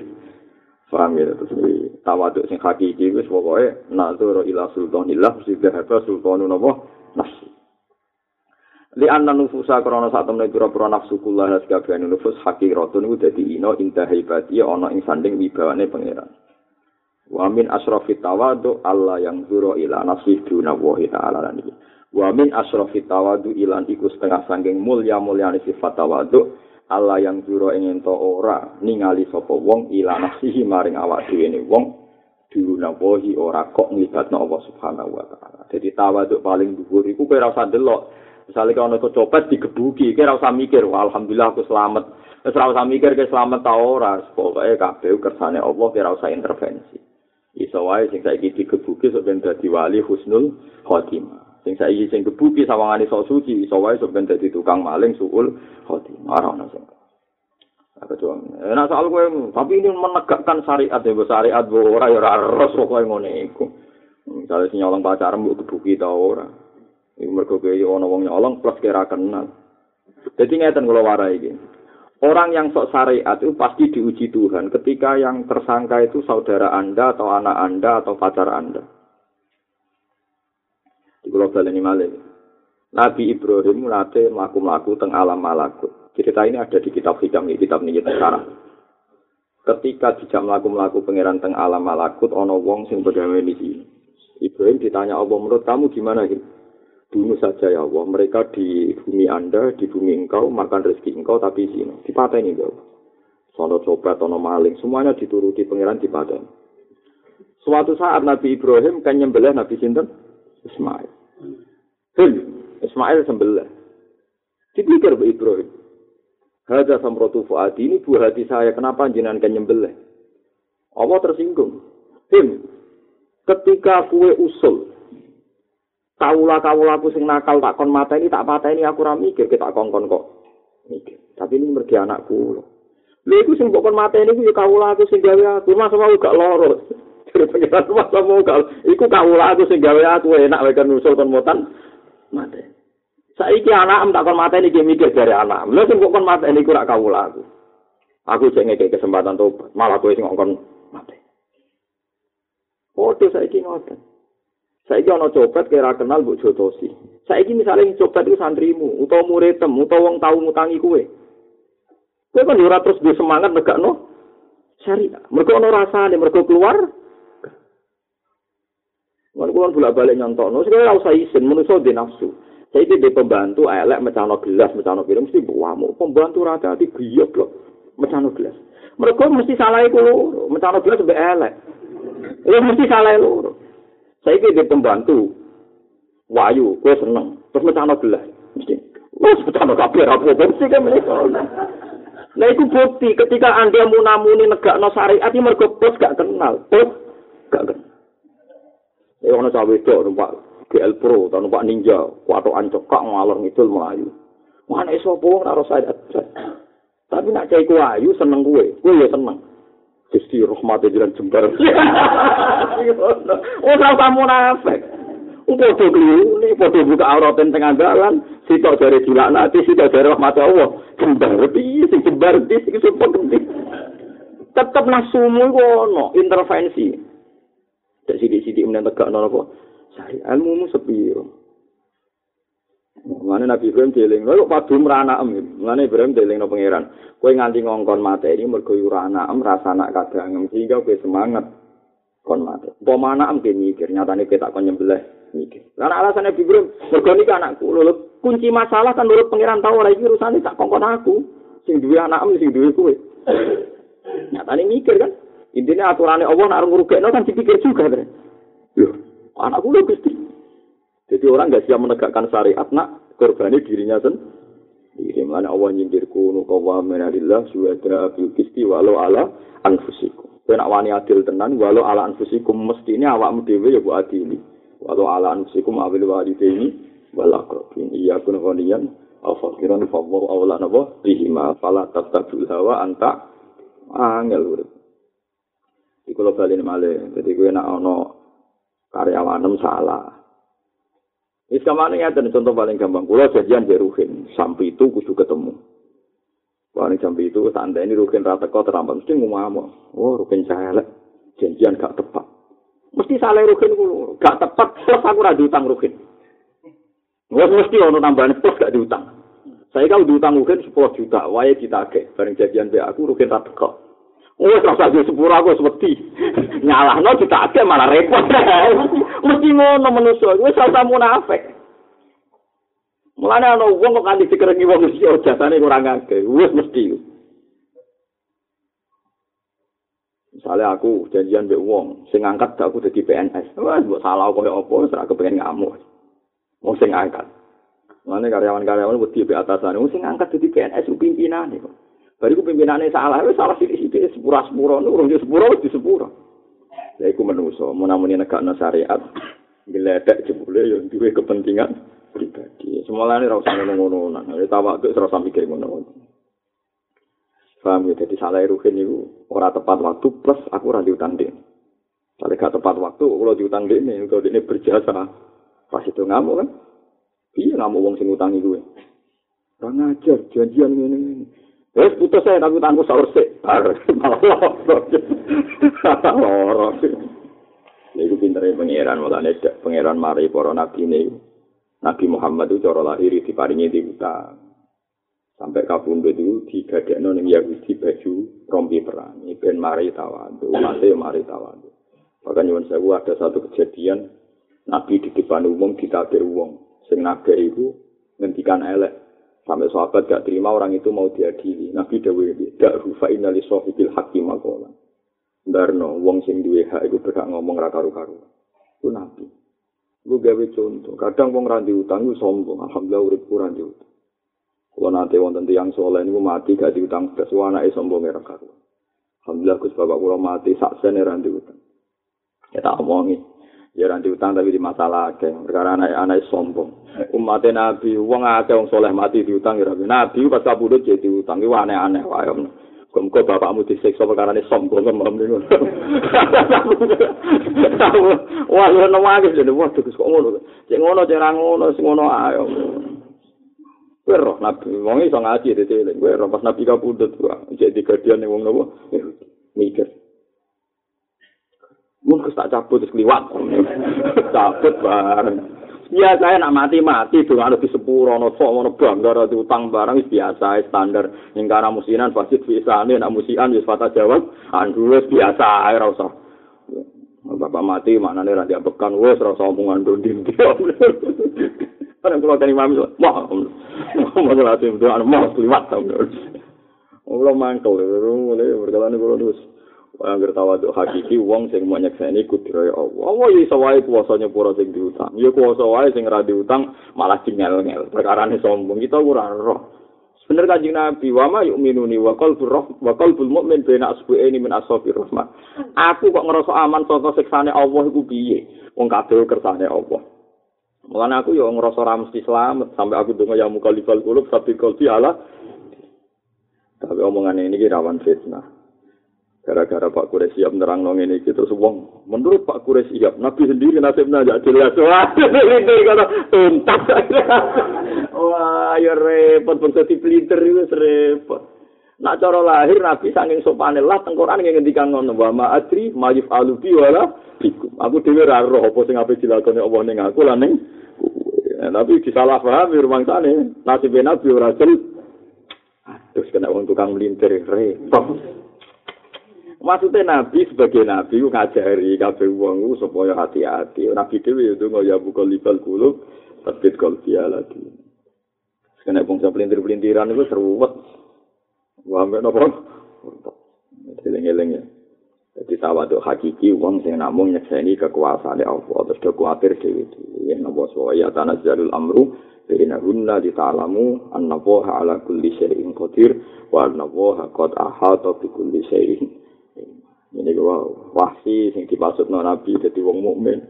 Paham ya, terus ini tawaduk sing hakiki, wis pokoknya nazar ila sultanillah, mesti berhaba sultanu napa nafsi. Li anna nufusa krana sak temne pira-pira nafsu kula has kabehane nufus hakiratun iku dadi ino inta heibati ana ing sanding wibawane pangeran. Wa min asrafi tawadu Allah yang zuro ila nafsi duna wahi ta'ala lan iki. Wa min asrafi tawadu ilan iku setengah sangking mulya mulyane sifat tawadu Allah yang juro ing ento ora ningali sapa wong ila nafsihi maring awak dhewe ne wong diunawahi ora kok nglibatno Allah Subhanahu wa taala. Dadi tawaduk paling dhuwur iku kowe ora usah delok. Misale kono kecopet digebuki, kowe ora usah mikir, alhamdulillah aku selamat. Wis ora usah mikir kowe selamat ta ora, pokoke kabeh kersane Allah kowe ora usah intervensi. Iso wae sing saiki digebuki sok ben dadi wali husnul khotimah. Sing saiki sing gebuki sawangane sok suci, iso wae sok ben dadi tukang maling suul khotimah. Ora ono sing enak soal gue, tapi ini menegakkan syariat ya, syariat ora ya ras pokoknya ngene iku. Misalnya si nyolong pacaran bu kebuki tau ora. Iku mergo kaya ana wong nyolong plus kira kenal. Jadi ngeten kula warai iki. Orang yang sok syariat itu pasti diuji Tuhan ketika yang tersangka itu saudara Anda atau anak Anda atau pacar Anda. Di global ini malah. Nabi Ibrahim mulai melaku-melaku teng alam malakut. Cerita ini ada di kitab hikam ini, kitab ini sekarang. Ketika dijak melaku-melaku pangeran teng alam malakut, ono wong sing berdamai di sini. Ibrahim ditanya Allah, menurut kamu gimana? Gitu? Bunuh saja ya Allah, mereka di bumi Anda, di bumi engkau, makan rezeki engkau, tapi sini. Dipateni ya Allah. Sono coba, sono maling, semuanya dituruti pangeran dipateni. Suatu saat Nabi Ibrahim kan nyembelih Nabi Sinten Ismail. Hei, Ismail sembelih. Dipikir Bu Ibrahim. Hada samrotu fuadi ini buah hati saya. Kenapa jenengan kan nyembelih? Allah tersinggung. Him, ketika kue usul, aku sing nakal tak kon mata tak mata aku ramikir kita kongkon kok. Mikir. Tapi ini mergi anakku. Lha iku sing kon mata ini ya kaulah aku sing gawe aku. Masa mau gak loro. Jadi pengiran masa mau gak. Iku kaulah aku sing gawe aku enak wae kan usul kon motan mata. Saiki anak em takon mata ini mikir dari anak. Lha sing kok kon mata ini kurang kawula aku. Aku jek ngeke kesempatan tobat, malah kowe sing ngongkon mati. Foto saiki ngoten. Saiki ana copet kira kenal Mbok Jotosi. Saiki misalnya copet itu santrimu, utawa muridem, utawa wong tau ngutangi kowe. Kowe kan ora terus di semangat negakno syariat. Mergo ana rasane, mergo keluar. Mun kulo bolak-balik nyontokno, sing ora usah isin, menungso di nafsu. Itu di pembantu elek mecano gelas, mecano piring mesti buamu. Pembantu rata hati giyok loh, mecano gelas. Mereka mesti salah itu lho, mecano gelas sampai elek. Itu mesti salah lho. Itu di pembantu, wayu, gue seneng. Terus mecano gelas, mesti. Wes mecano kabeh apa mesti kan mereka. Nah itu bukti ketika anda munamuni negak no syariat ini mereka plus gak kenal, plus gak kenal. Ya ono cawe itu numpak GL Pro atau numpak Ninja, kuatok ancokak ngalor ngidul melayu. Mana iso wong ora saya Tapi nak cai ayu seneng kue, kue ya seneng. Gusti rahmate jalan jembar. Ora usah munafik. Padha kliru, ini padha buka aurat teng dalan, sitok jare dilaknati, sitok jare rahmat Allah. Jembar piye sing jembar piye sing sumpah Tetep nasumu iku ono intervensi. Dak sithik-sithik menawa tegakno apa? Sari ilmu sepiro. Mana Nabi Ibrahim dieling, lo padu merana em, mana Ibrahim dieling no pangeran. Kue nganti ngongkon mata ini mergo urana em rasa anak kadang sehingga kue semangat kon mate. Apa mana kue mikir, nyatane kue tak kon nyembelih mikir. Karena alasan Nabi Ibrahim, mergo ini anakku, lo kunci masalah kan menurut pangeran tahu lagi urusan tak kongkon aku. Sing duwe anak em, sing duwe kue. Nyatane mikir kan. Intinya aturannya Allah nak ngurugekno kan dipikir juga. Loh, anakku lo gusti. Jadi orang nggak siap menegakkan syariat nak korbani dirinya sendiri. Mana Allah nyindir kunu kawamin adillah suwada abil kisti walau ala anfusikum. Kena wani adil tenan walau ala anfusikum mesti ini awak dewe ya bu adili. Walau ala anfusikum abil walide ini walakrobin. Iya kun ghaniyan afakiran fawwahu awla nabo bihima fala tatabul hawa anta angel urip. Iku lo balik malih. Jadi gue nak ono karyawanem salah. Wis kamane ngaten contoh paling gampang. Kula janjian di Ruhin, sampai itu kudu ketemu. Paling sampai itu santai ini Ruhin rata kau terambat mesti ngomong, oh Ruhin saya janjian gak tepat. Mesti salah Ruhin kulo, gak tepat plus aku ora diutang Ruhin. Wes mesti ono tambahan plus gak diutang. Saya kalau diutang Ruhin 10 juta, wae ditagih. Bareng janjian be aku Ruhin rata kau. Wes rasa di sepuro aku seperti nyalahno ditagih malah repot. Mesti ngono manusa, wis ora munafik. Mulane ana wong kok kanthi dikerengi wong mesti jasane kurang akeh. Wis mesti. Misalnya aku janjian mbek wong, sing angkat aku dadi PNS. Wah, mbok salah koyo apa, ora kepengen ngamuk. Wong sing angkat. Mane karyawan-karyawan wedi be atasan, wong sing angkat dadi PNS ku pimpinane kok. Bariku pimpinane salah, wis salah sithik-sithik sepura-sepura, urung sepura wis di sepura. Lha iku menungso, menamuni negakno syariat, gledek jebule yo duwe kepentingan pribadi. Semolane ora usah ngono-ngono. Nek tawak ora usah mikir ngono. Paham ya, jadi salah ruhin itu ora tepat waktu plus aku ora diutang dia. Kalau gak tepat waktu, kalau diutang dia ini, kalau ini berjasa, pas itu ngamuk kan? Iya ngamuk wong sing utangi gue. Ora ngajar, janjian ini, ini. Wes putus saya tapi utangku sahur sik. Loro. Iku pintere pangeran mulane pangeran mari para nabi ini. Nabi Muhammad itu cara lahir diparingi diutang. sampai kabundut itu digadekno ning Yahudi baju rompi perang ben mari tawandu mate mari tawandu bahkan nyuwun sewu ada satu kejadian Nabi di depan umum ditabir wong sing nagih iku ngendikan elek sampai sahabat gak terima orang itu mau diadili Nabi dawe dak rufa innali sahibil hakim makola Darno, wong sing duwe hak iku berhak ngomong ra karu-karu. Ku nabi. Lu gawe contoh, kadang wong ra utang ku sombong, alhamdulillah urip kurang diutang. Kalau nanti wonten tiang soleh ini mati gak diutang belas, wah anaknya sombong ya rekar. Alhamdulillah Gus Bapak kalau mati sak sen ya ranti utang. Ya tak omongi. Ya ranti utang tapi di masalah akeh. Perkara anak anak sombong. Umatnya Nabi, uang akeh wong soleh mati diutang ya Nabi. Pas kabudut jadi diutang. Itu aneh-aneh. Wah ya Kok bapakmu disiksa perkara ini sombong kemam nih. Wah, lu nangis jadi wah kok ngono. Cek ngono, cek ngono, sing ngono ayo. Kowe roh nabi wong iso ngaji eling. Kowe roh pas nabi kok jek digadian ning wong nopo? Mikir. Mun tak cabut terus kliwat. cabut bareng. Ya saya nak mati-mati tuh ada di sepuro no sok mau bangga ada utang barang biasa standar karena musinan pasti bisa nih nak musian just fata jawab andu biasa air usah bapak mati mana nih rantai bekan wes rasa omongan dondin dia Kan kula tani mami wah masalah tim doa mau liwat ta. Ora mangkel ngene berkalane kula terus. Angger tawaduk hakiki wong sing mau nyekseni kudroy Allah. Allah iso wae kuwasa nyepuro sing diutang. Ya kuwasa wae sing ora diutang malah cingel-ngel. Perkarane sombong kita ora roh. Bener kanjeng Nabi, wa ma yu'minuni wa qalbur roh wa qalbul mu'min baina asbu'aini min ashabir rahmah. Aku kok ngerasa aman saka siksane Allah iku piye? Wong kabeh kersane Allah. Mulane aku yo ngrasa ora mesti slamet sampai aku donga ya mukalifal kulub tapi kalbi ala. Tapi omongan ini rawan fitnah. Gara-gara Pak Kures siap nerang nong ini gitu wong. Menurut Pak Kures siap, Nabi sendiri nasibnya aja jelas. Wah, ini kata tuntas. Wah, ya repot bangsa pelintir itu repot. Nak cara lahir Nabi saking sopane lah tengkoran yang ngendikan ngono wa ma adri alubi wala bikum. Aku dhewe ora roh apa sing ape dilakoni Allah aku lan ning tapi disalah paham sana nasib nabi ora terus kena wong tukang melintir repot maksudnya nabi sebagai nabi ngajari kabeh wong supaya hati-hati. Nabi dhewe itu ya buka libal kulub terbit kalbi lagi kena wong pelintir-pelintiran itu seruwet. Wah, mbak nopo. Eling-eling ya. Jadi tawaduk hakiki wong sing namung nyekseni kekuasaan Allah terus do kuwatir dhewe dhewe napa? Ya tanazzalul amru Bina hunna di ta'alamu anna ala kulli syai'in qadir wa anna qad ahata bi kulli syai'in ini gua wahsi sing dimaksud no nabi jadi wong mukmin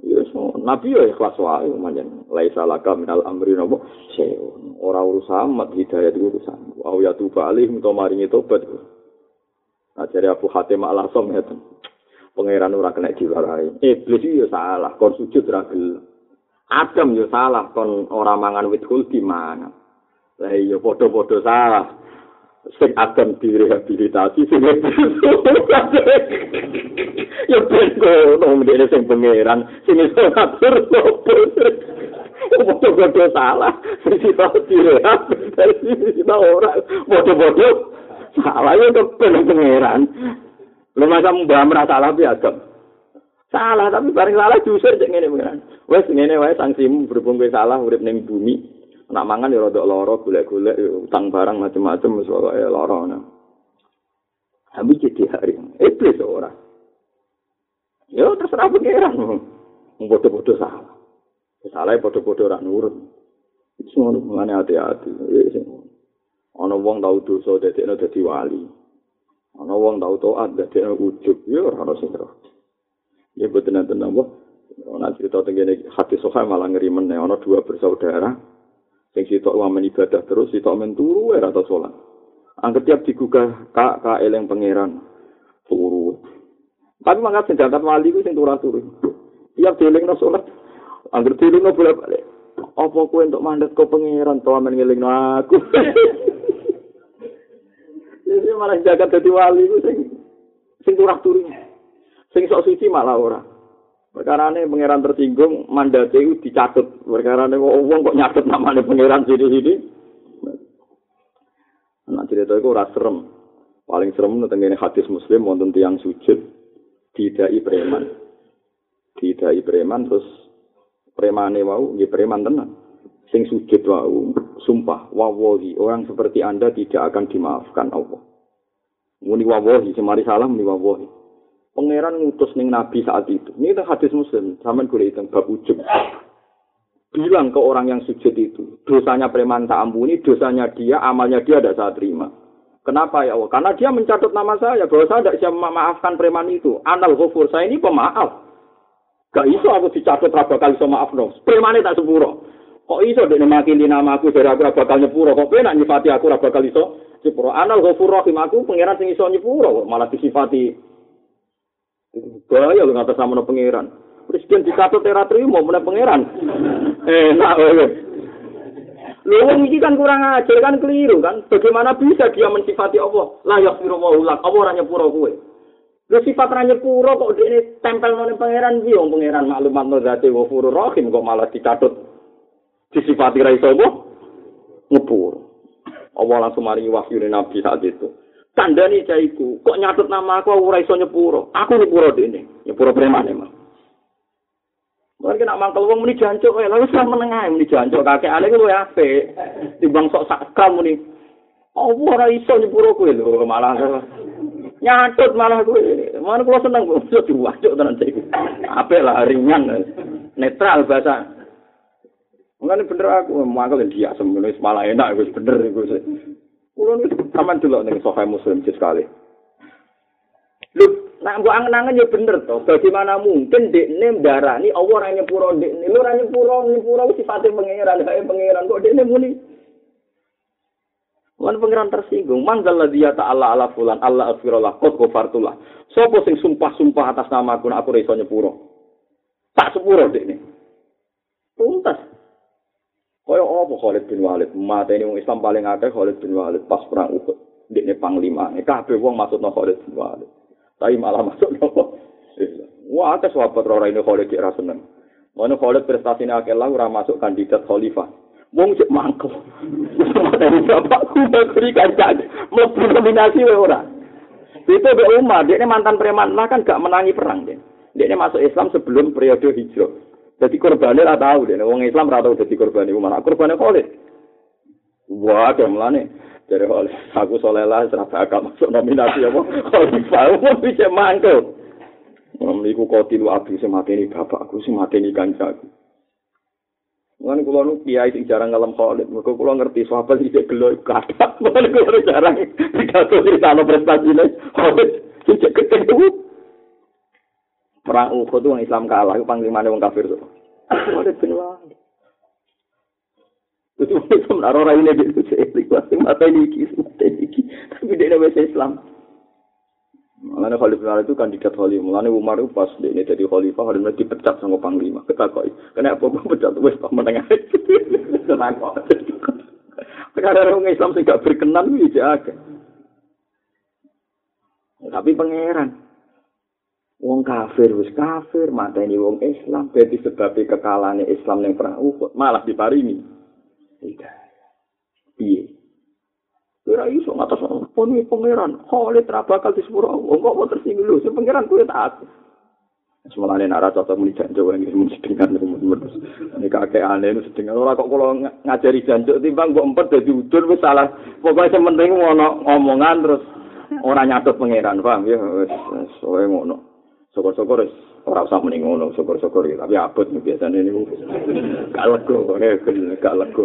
yes, nabi ya ikhlas wae manjen laisa laka minal amri nopo syai'un ora urusan mat hidayah urusan wa ya tuba alih to maringi tobat Nah, jadi Abu Hatim al-Asom itu. Pangeran ora kena diwarai. Iblis itu salah, kon sujud ragil. Adam yo salah, kon ora mangan wit di mana. Lah iya padha-padha salah. Sing Adam direhabilitasi sing Ya ben nong dene sing pangeran, sing iso ngatur sopo. Padha-padha salah, sing iso direhabilitasi sing ora. Padha-padha salah ya kepen pangeran. Lu masa mbah merasa salah biasa. Salah tapi bareng salah justru cek ngene pangeran. Wes ngene wae sanksimu berhubung kowe salah urip ning bumi. Nak mangan ya rada lara, golek-golek ya utang barang macam-macam wis pokoke lara ngono. Tapi jadi hari iblis ora. Ya terserah pengiran. Bodoh-bodoh salah. Salah bodoh-bodoh ora nurut. Semua mengane hati-hati. Ana wong tau dosa dadekno dadi wali. Ana wong tau taat dadekno ujug. Ya ora ono sing Ya boten nenten napa. Ana cerita tengene hati soha malah ngeri meneh ana dua bersaudara. Sing sitok wamen ibadah terus sitok men turu ora tau salat. Angger tiap digugah kak kak eleng pangeran turu. Tapi mangkat sing dangkat wali ku sing turu-turu. Tiap no salat. Angger no bolak-balik. Apa kowe entuk mandat kok pangeran to amen ngelingno aku. Jadi malah jaga dadi wali ku sing sing turah-turu. Sing sok suci malah ora. Perkara ini pangeran tersinggung, mandat itu dicatut. Perkara ini wong kok nyatet namanya pangeran sini-sini. Nah cerita itu ora serem. Paling serem tentang hadis muslim, wonten tiang sujud, tidak preman. Tidak preman, terus preman wau, ya preman tenan. Sing sujud wau, sumpah, wawahi, orang seperti anda tidak akan dimaafkan Allah. Muni wawahi, semari salam, muni wawahi. Pangeran ngutus ning Nabi saat itu. Ini hadis Muslim, sampean golek itu bab ujung. Bilang ke orang yang sujud itu, dosanya preman tak ampuni, dosanya dia, amalnya dia tidak saya terima. Kenapa ya Allah? Karena dia mencatat nama saya, bahwa saya tidak bisa memaafkan preman itu. Anal ghafur, saya ini pemaaf. Gak iso aku dicatat raba kali so maaf dong. Preman tak sepuro. Kok iso dek makili nama aku dari aku raba kali nyepuro. Kok penak nyifati aku raba kali so sepuro. Anal ghafur rahim aku pengiran sing iso nyepuro. Malah disifati Bahaya lu ngatas sama pangeran. Presiden dikatut era terima mana pangeran. Enak wewe. Lu ini kan kurang ajar kan keliru kan. Bagaimana bisa dia mensifati Allah? Layak firu ulak. Allah orang nyepuro kue. Lu sifat orang nyepuro kok dia tempel noni pangeran sih. pangeran maklumat no zati furu rohim kok malah dikatut. Disifati raiso Allah. Ngepur. Allah langsung mari wahyu Nabi saat itu. Kandani jaiku, kok nyatut nama aku ora iso nyepuro. Aku nyepuro dene, nyepuro preman emang. Mungkin nak mangkel wong muni jancuk kowe, lha wis meneng ae muni jancuk kakek ale kuwi apik. Timbang sok sakal muni. Oh, ora iso nyepuro kowe lho, malah nyatut malah kowe. Mana kula seneng kok iso diwacuk tenan cek. Apik lah ringan. Netral bahasa. Mungkin bener aku mangkel dia semono malah enak wis bener iku. Kulo niku sampean delok ning Sahih Muslim sekali. Nak mbok angen-angen ya bener to. Bagaimana mungkin dekne ndarani Allah ora nyepuro dekne. Lho ora nyepuro, nyepuro sifate pangeran, kae pangeran kok dekne muni. Wan pangeran tersinggung. Manggal ladzi ta'ala ala fulan Allah afirullah qad ghafartullah. Sopo sing sumpah-sumpah atas nama aku aku iso nyepuro. Tak sepuro dekne. Tuntas. Kaya apa Khalid bin Walid? Mata ini Islam paling akeh Khalid bin Walid pas perang Uhud. Dia panglima. Kabeh wong masukno Khalid bin Walid. Tapi malah masuk nopo. Wah, akeh sahabat ora ini Khalid ora seneng. Mana Khalid prestasinya akeh lah ora masuk kandidat khalifah. Wong cek mangkel. Dari bapakku bakri kancane. Mlebu nominasi wae ora. Itu be Umar, dia mantan preman lah kan gak menangi perang dia. Dia masuk Islam sebelum periode hijrah. Jadi korbannya lah tahu deh, orang Islam lah tahu jadi korban itu mana korbannya Khalid. Wah, ada dari Khalid. Aku soleh lah, serah bakal masuk nominasi apa? Khalid mau bisa mangkel. Memiku kotil abu semati ini bapakku, semati ini kancaku. Mulane kula nu kiai sing jarang ngalem Khalid, mergo kula ngerti sahabat iki gelo kathah. Mulane kula jarang dikato cerita prestasine Khalid sing ketemu. perang Uhud itu orang Islam kalah, itu panglimanya orang kafir tuh. Ada benar. Itu itu menaruh orang ini itu seirik pasti mata ini kis mata ini tapi dia tidak Islam. Mulanya Khalifah itu kandidat Khalifah. Mulanya Umar itu pas dia ini jadi Khalifah, Khalifah dipecat sama Panglima. Ketakoi. Kenapa gue pecat? Wes tak menengah. Ketakoi. Karena orang Islam sih gak berkenan, itu aja. Tapi pangeran. wong kafir wis kafir mateni wong Islam berarti sebab kekalane Islam ning perang Uhud malah diparingi tidak piye ora iso ngatas poni pangeran Khalid ra bakal disepuro wong kok tersinggung lho sing pangeran kuwi tak Semalane nara cocok muni janjo yang ini mesti dengan terus. Ini kakek kayak aneh itu sedeng ora kok kalau ngajari jancuk timbang mbok empet dadi udun wis salah pokoknya sing penting ngono ngomongan terus ora nyatut pangeran paham ya wis soe ngono syukur-syukur wis ora usah mending ngono syukur-syukur ya. Tapi abot biasane niku. Gak lego gak lego.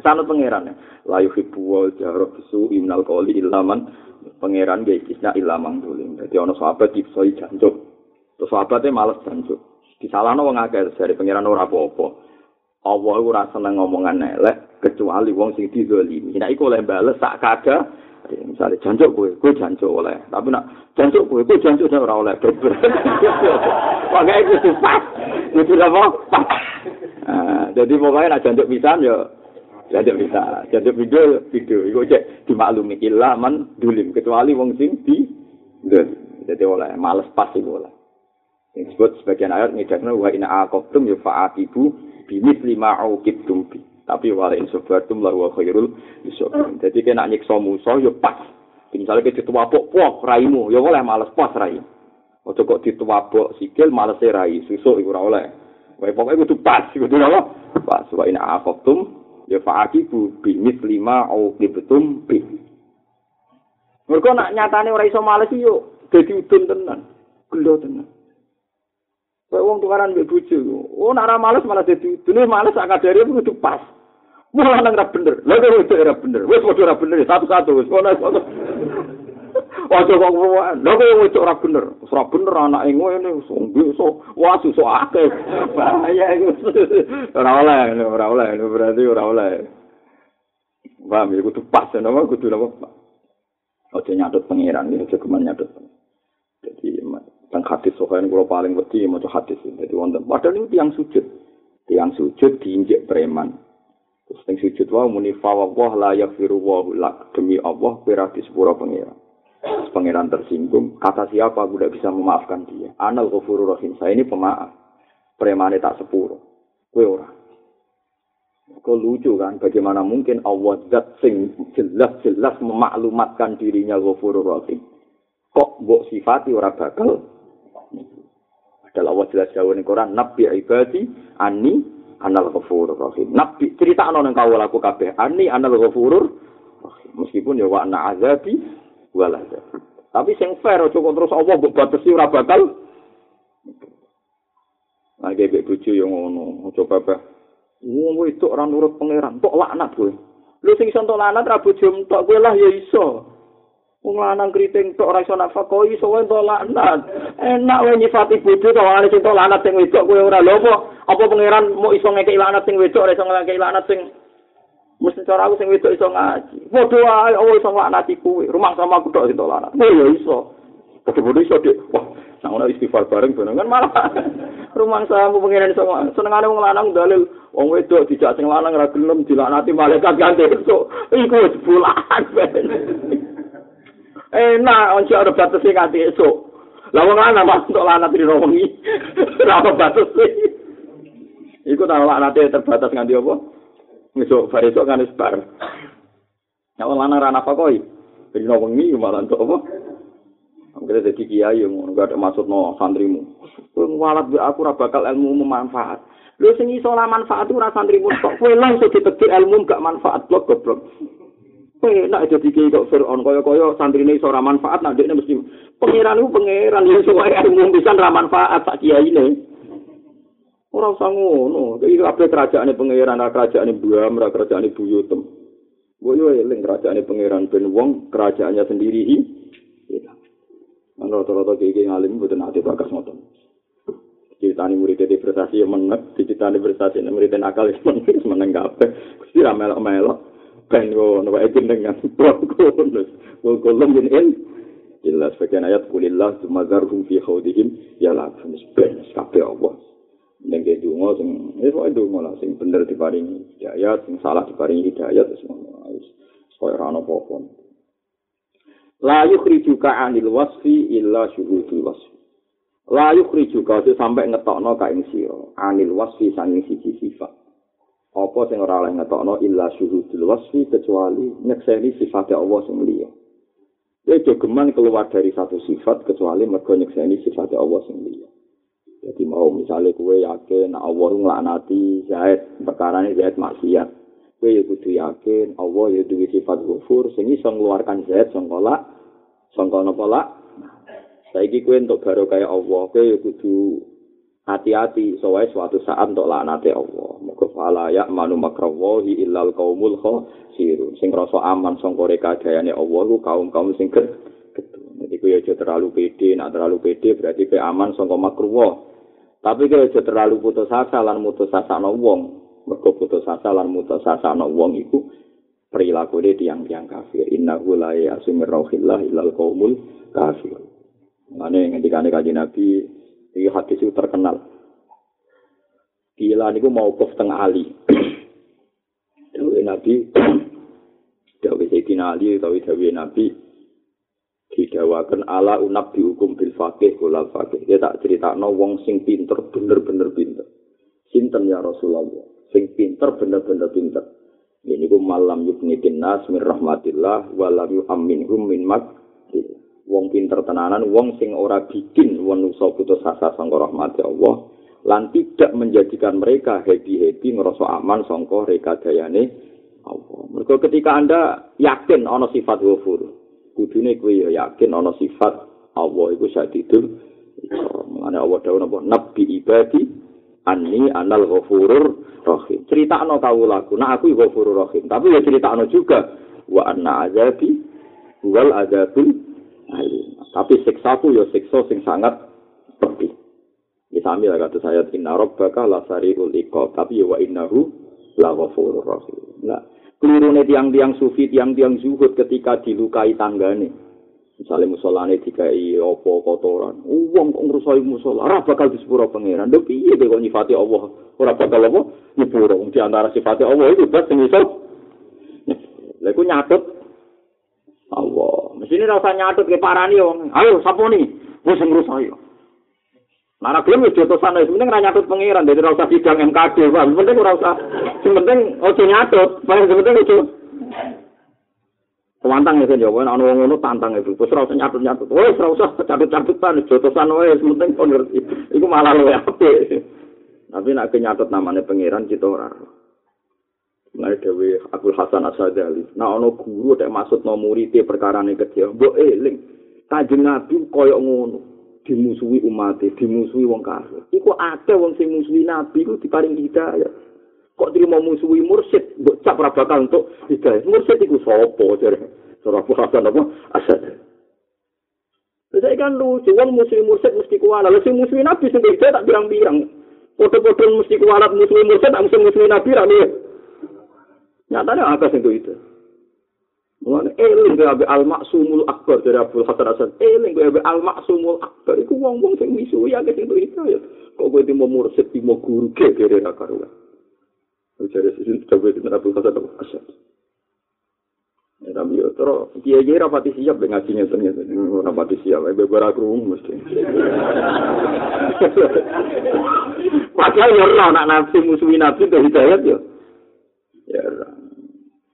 Sanut pangeran la yuhibbu wa jahra bisu imnal qawli ilaman pangeran ge kisna ilamang dolim dadi ana sahabat dipsoi jancuk terus sahabate males jancuk disalahno wong akeh dari pangeran ora apa-apa. Allah ora seneng ngomongan elek kecuali wong sing dizalimi. Nek iku oleh bales sak kada misalnya jancuk kowe kowe jancuk oleh tapi nak jancuk kowe kowe jancuk ora oleh beber pakai itu sih pas itu apa pas jadi pokoknya nak jancuk pisan ya jancuk bisa jancuk video video iku cek dimaklumi ilaman dulim kecuali wong sing di jadi oleh males pas iku oleh Yang disebut sebagian ayat ngidakna wa ina aqabtum ya fa'atibu bimis lima auqibtum bi. Tapi wala in sabartum la wa khairul isabun. Jadi kena nyiksa musuh ya pas. Misalnya kita dituwapok pok raimu, ya oleh males pas rai. Ojo kok dituwapok sikil males rai, susuk iku ora oleh. Wae pokoke kudu pas, kudu apa? Pas wa ina aqabtum ya fa'atibu bimis lima auqibtum bi. Mergo nak nyatane ora iso males yo dadi udun tenan. Gelo tenan. Wong tukaran mbek bojo. Oh, nak ora males malah dadi dene males sak kadare kudu pas. Malah nang ra bener. Lah kok itu ora bener. Wis padha ora bener satu-satu wis ono. Ojo kok ngono. Lah kok itu ora bener. Ora bener anake ngene sing iso wah susuk akeh. Bahaya. Ora oleh, ora oleh, berarti oleh. Paham ya kudu pas nama kudu apa? Ojo nyatut pangeran, ojo kemen nyatut. Jadi teng hadis sohain kula paling wedi maca hadis dadi wonten padahal niku tiyang sujud tiyang sujud diinjek preman terus teng sujud wae muni fa wa la yaghfiru wa lak. Demi Allah kira di sepura pangeran. Pangeran tersinggung kata siapa aku tidak bisa memaafkan dia? Anal ghafurur rahim saya ini pemaaf. Premane tak sepuro. Kowe ora. Kok lucu kan, bagaimana mungkin Allah zat sing jelas-jelas memaklumatkan dirinya ghafurur rahim. Kok mbok sifati ora bakal? Padahal Allah jelas jauh ning Quran, Nabi ibadi ani anal ghafurur rahim. Nabi cerita ana nang kawula laku kabeh, ani anal ghafurur rahim. Meskipun ya wa ana azabi wal azab. Tapi sing fair aja terus Allah mbok batesi ora bakal Nah, bebek bojo yang ngono, aja bapak. Wong itu orang nurut pangeran, tok laknat kowe. Lu sing iso entuk laknat ra bojo tok kowe lah ya iso. Wong lanang kriting tok ora iso nafkah iso entuk laknat. Enak wae nyifati bojo to ora iso entuk laknat sing wedok kowe ora lho apa? Apa pangeran mau iso ngekeki laknat sing wedok ora iso ngekeki laknat sing mesti cara aku sing wedok iso ngaji. Padha wae Allah iso laknati kowe. Rumah sama aku tok entuk laknat. Oh ya iso. Padha bodoh iso dik. Wah, nang ana istighfar bareng ben kan malah rumah sama pangeran iso senengane wong lanang dalil wong wedok dijak sing lanang ora gelem dilaknati malaikat ganti esuk. Iku wis bulan. enak once ada batas sing nganti esuk lah wong lanang pas untuk lanat di wengi ora ada batas iku ta lanat terbatas nganti apa esuk bar esuk kan wis bar ya wong lanang ra napa koi dino wengi malah untuk apa Mungkin jadi kiai yang nggak ada maksud no santrimu. Walat aku ora bakal ilmu memanfaat. Lu sing iso lah manfaat ora santrimu tok. Kowe langsung ditegir ilmu gak manfaat blok goblok. Penak jadi kiai kok Fir'aun kaya-kaya santri ini seorang manfaat nah dia mesti pangeran itu pangeran yang sesuai ilmu bisa manfaat tak kiai ini. Orang usah ngono, iki kabeh kerajaan pangeran, kerajaan Buam, kerajaan Buyutem. Gue yo eling kerajaan pangeran ben wong kerajaannya sendiri Iya. Mana rata-rata kiai ngalim mboten ate bakas ngoten. Ceritani murid di prestasi yang menek, ceritani prestasi murid nakal yang menek, kabeh. Gusti ra melok-melok. Ben ngono wae jenengan kulus kulum yen en jelas bagian ayat kulillah sumazarhum fi khawdihim. Ya la funis ben kabeh Allah? Ning ge donga sing wis wae donga lah. Sing bener diparingi hidayat sing salah diparingi hidayat koyo ora ono apa-apa la yukhrijuka anil wasfi illa syuhudul wasfi. La yukhrijuka sampai ngetokno ka ing sira. Anil wasfi sanging siji sifat apa sing ora oleh ngetokno illa syuhudul wasfi kecuali nyekseni sifat Allah sing liya. Ya jogeman keluar dari satu sifat kecuali mergo nyekseni sifat Allah sing liya. Jadi mau misalnya kue yakin Allah nglaknati Zaid, perkara ini Zaid maksiat. Kue ya kudu yakin Allah ya duwe sifat ghafur sing iso ngeluarkan Zaid sangka lak sangka napa lak. Saiki kue untuk baru kayak Allah, kue ya kudu hati-hati soalnya suatu saat untuk laknate Allah. Muga fala ya manu makrawahi illal qaumul khasirun. Sing rasa aman sangka rekadayane Allah ku kaum-kaum sing. Jadi kue aja terlalu pede, nak terlalu pede berarti kue aman sangka makruwah. Tapi kaya aja terlalu putus asa lan mutus asa no wong. Mergo putus asa lan mutus asa no wong iku perilaku dia tiang-tiang kafir. Inna hulai asumir rauhillah ilal qaumul kafir. Mane ngendika kaji Nabi iki hadis itu terkenal. Gila niku mau kuf tengah ali. Dawe Nabi Dawe Sayyidina Ali utawi dawe Nabi didawakan ala unab dihukum bil fakih kulal fakih. Dia tak cerita no wong sing pinter bener-bener pinter. Sinten ya Rasulullah. Sing pinter bener-bener pinter. Ini ku malam yubnitin nas min rahmatillah walam yu'amminhum min mak. Wong pinter tenanan, wong sing ora bikin manusa putus asa sangka rahmat Allah lan tidak menjadikan mereka happy-happy ngerasa aman sangka rekadayane Allah. Mergo ketika Anda yakin ana sifat ghafur, kudune kowe ya yakin ana sifat Allah iku sadidul mengane Allah dawuh napa? Nabi ibadi anni anal ghafurur rahim. Critakno kawulaku nah aku ghafurur rahim. Tapi ya critakno juga. Wa anna azabi wal azabul tapi siksaku ya siksa sing sangat pedih Misami lah kata saya inna rabbaka la sariul iqab tapi wa innahu la ghafurur rahim nah kelirune tiang-tiang sufi, tiang-tiang zuhud ketika dilukai tanggane. Misalnya musolane dikai opo kotoran. Uang kok ngerusai musola, ora bakal disepuro pangeran. Lho piye kok nyifati Allah? Ora bakal apa? Nyepuro. Di antara Allah itu bas sing iso. Lha nyatut Allah. Mesine ora usah nyatut ke parani wong. Ayo sapa ni? Wis ngrusai. Nara gelem wis jotosan wis penting ora nyatut pangeran dadi ora usah sidang MKD, Pak. Penting ora usah. Sing penting ojo nyatut, paling sing penting ojo. Kewantang ya kan ya, ana ngono tantang itu. Terus ora usah nyatut-nyatut. Wis ora usah catut-catutan jotosan wae, sing penting kon ngerti. Iku malah luwe apik. Tapi nek nyatut namanya pangeran kita ora. Mulai dewe Abdul Hasan Asadali. Nah, ono guru tak maksud no murid perkara kecil. Mbok eling. Kanjeng Nabi koyok ngono. Dimusuhi umat, dimusuhi wong kafir. Iku akeh wong sing musuhi nabi ku diparing hidayah. Kok terima musuhi mursyid, mbok cap ora bakal untuk hidayah. Mursyid iku sapa jare? Surah Hasan apa? Asad. Saya kan lucu, wong muslim mursyid mesti kualat. Lalu musuhi nabi sing hidayah tak bilang-bilang. Foto-foto mesti kualat musuhi mursyid, tak musuhi nabi lah nih. Nyatanya apa sing itu? Eling kowe al maksumul akbar dari Abdul Hasan Hasan. Eling kowe al maksumul akbar iku wong-wong sing misuwi akeh sing itu ya. Kok kowe timo mursid timo guru ke kere ra karo. Jadi sing coba itu Abdul Hasan Hasan. Ya tapi yo terus kiai kiai rapati siap dengan ngajinya ternyata rapati siap, beberapa kerung mesti. Padahal yo nak nafsu musuhi nafsu itu hidayat yo. Ya,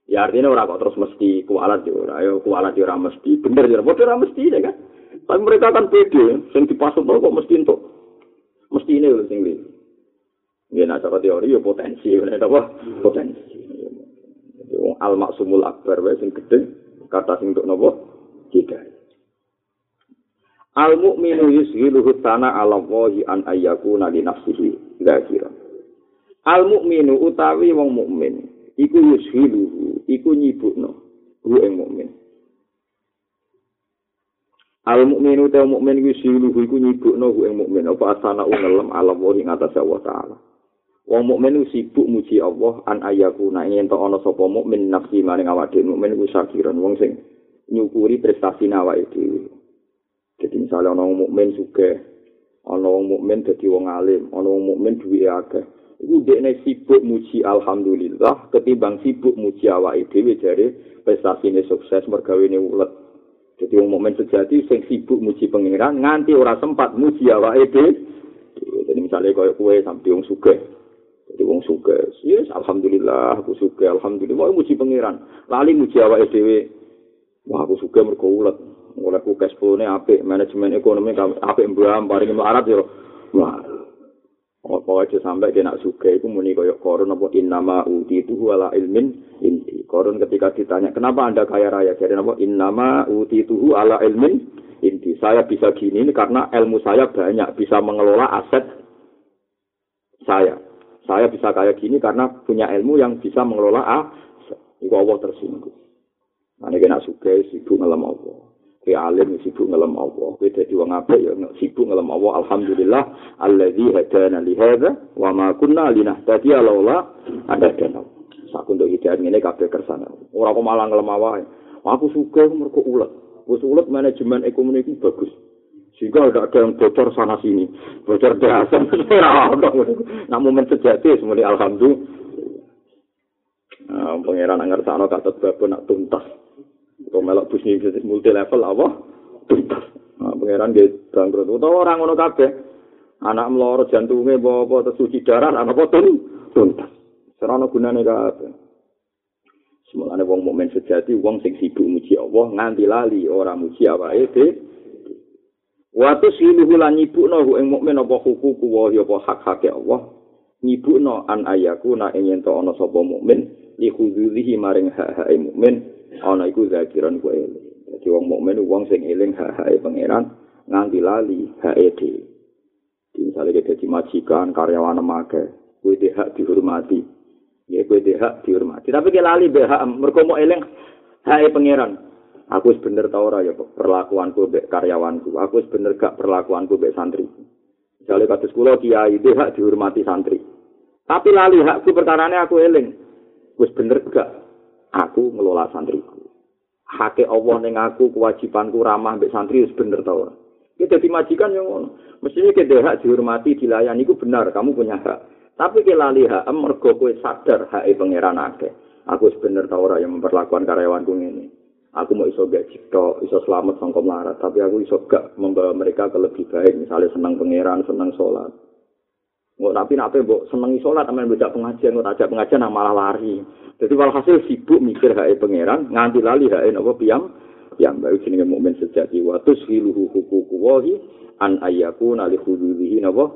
Ya artinya orang kok terus mesti kualat ya ora. Ayo kualat ya ora mesti. Bener ya, ora mesti ya kan. Tapi mereka kan pede, sing dipasut kok mesti untuk mesti ini lho sing ini. Ya nah cara teori ya potensi, bener apa? Potensi. Al maksumul akbar wae sing gedhe kata sing untuk nopo? Tiga. Al mukminu yushiluhu tana ala wahi an ayyakuna li nafsihi dzakira. Al mukminu utawi wong mukmin iku yushiluhu iku nyibukno hu ing mukmin. Al mukminu ta mukmin yushiluhu iku nyibukno hu ing mukmin. Apa asana ngelem alam wa ing atas Allah taala? Wong mukmin sibuk muji Allah an ayaku nek ento ana sapa mukmin nafsi maring awak dhewe mukmin iku syakiran wong sing nyukuri prestasi awake dhewe. Jadi misalnya ana wong mukmin sugih ana wong mukmin dadi wong alim ana wong mukmin duwe akeh iku dekne sibuk muji alhamdulillah ketimbang sibuk muji awake dhewe jare prestasine sukses mergawene ulet. Dadi wong mukmin sejati sing sibuk muji pangeran nganti ora sempat muji awake dhewe. Jadi misalnya kaya kue sampai wong suge jadi wong suge yes alhamdulillah aku suge alhamdulillah muji pangeran. Lali muji awake dhewe. Wah aku suge mergo ulet. Oleh ku cash flow apik manajemen ekonomi apik mbam paring melarat yo. Wah. Apa aja sampai kena suka itu muni koyo korun apa innama uti itu ala ilmin inti. Korun ketika ditanya kenapa anda kaya raya jadi apa innama uti itu ala ilmin inti. Saya bisa gini ini karena ilmu saya banyak bisa mengelola aset saya. Saya bisa kaya gini karena punya ilmu yang bisa mengelola aset. Iku Allah tersinggung. Nah, ini kena suka sibuk ngelam Allah. Kowe alim sibuk ngelem Allah. Kowe dadi wong apik ya sibuk ngelem Allah. Alhamdulillah allazi hadana li hadza wa ma kunna linahtadiya laula ada dana. Saku untuk hidayah ngene kabeh kersane. Ora kok malah ngelem wae. Aku suka mergo ulet. Wis ulet manajemen ekonomi itu bagus. Sehingga ada ada yang bocor sana sini, bocor dasar, nah momen sejati semuanya alhamdulillah. Nah, pangeran anggar sana kata nak tuntas. Kau melok bisnis multi level apa? Nah, pangeran dia bangkrut. Utawa orang ngono kabeh. Anak meloro jantungnya bawa apa tersuci darah, anak tun? Tuntas. Serana gunane kabeh. Semulane wong mukmin sejati wong sing sibuk muji Allah nganti lali ora muji awake dhewe. Watu siluhu lan nyibukno ing mukmin apa hukuku wa apa hak-hake Allah. Nyibukno an ayaku na ing yen ana sapa mukmin li khudzilihi maring hak-hake mukmin ana iku zakiran ku eling. Dadi wong mukmin wong sing eling hak-hake pangeran nganti lali hake dhewe. Misalnya kita jadi majikan, karyawan emak kue hak dihormati. Ya kue hak dihormati. Tapi kita lali hak, mereka mau eling hak pangeran. Aku bener tau ora ya perlakuanku be karyawanku. Aku bener gak perlakuanku be santri. Misalnya kados kula kiai hak dihormati santri. Tapi lali hakku perkarane aku eling. Wis bener gak aku ngelola santriku. Hake Allah ning aku kewajibanku ramah mbek santri wis bener ta ora. Kita dadi majikan yang ngono. Mestinya kita hak dihormati, dilayani itu benar, kamu punya hak. Tapi kita lihat, mergo kowe sadar hak pangeran akeh. Aku sebener tau ora yang memperlakukan karyawanku ini. Aku mau iso gak cipto, iso selamat sangka melarat, tapi aku iso gak membawa mereka ke lebih baik, misalnya senang pangeran, senang sholat. Nggak tapi nape mbok senengi sholat, aman bocah pengajian, nggak ajak pengajian malah lari. Jadi walhasil sibuk mikir hae pangeran nganti lali hae napa piyam yang baru jenenge mukmin sejati. Wa tushiluhu huququ wahi an ayyakuna li hududihi napa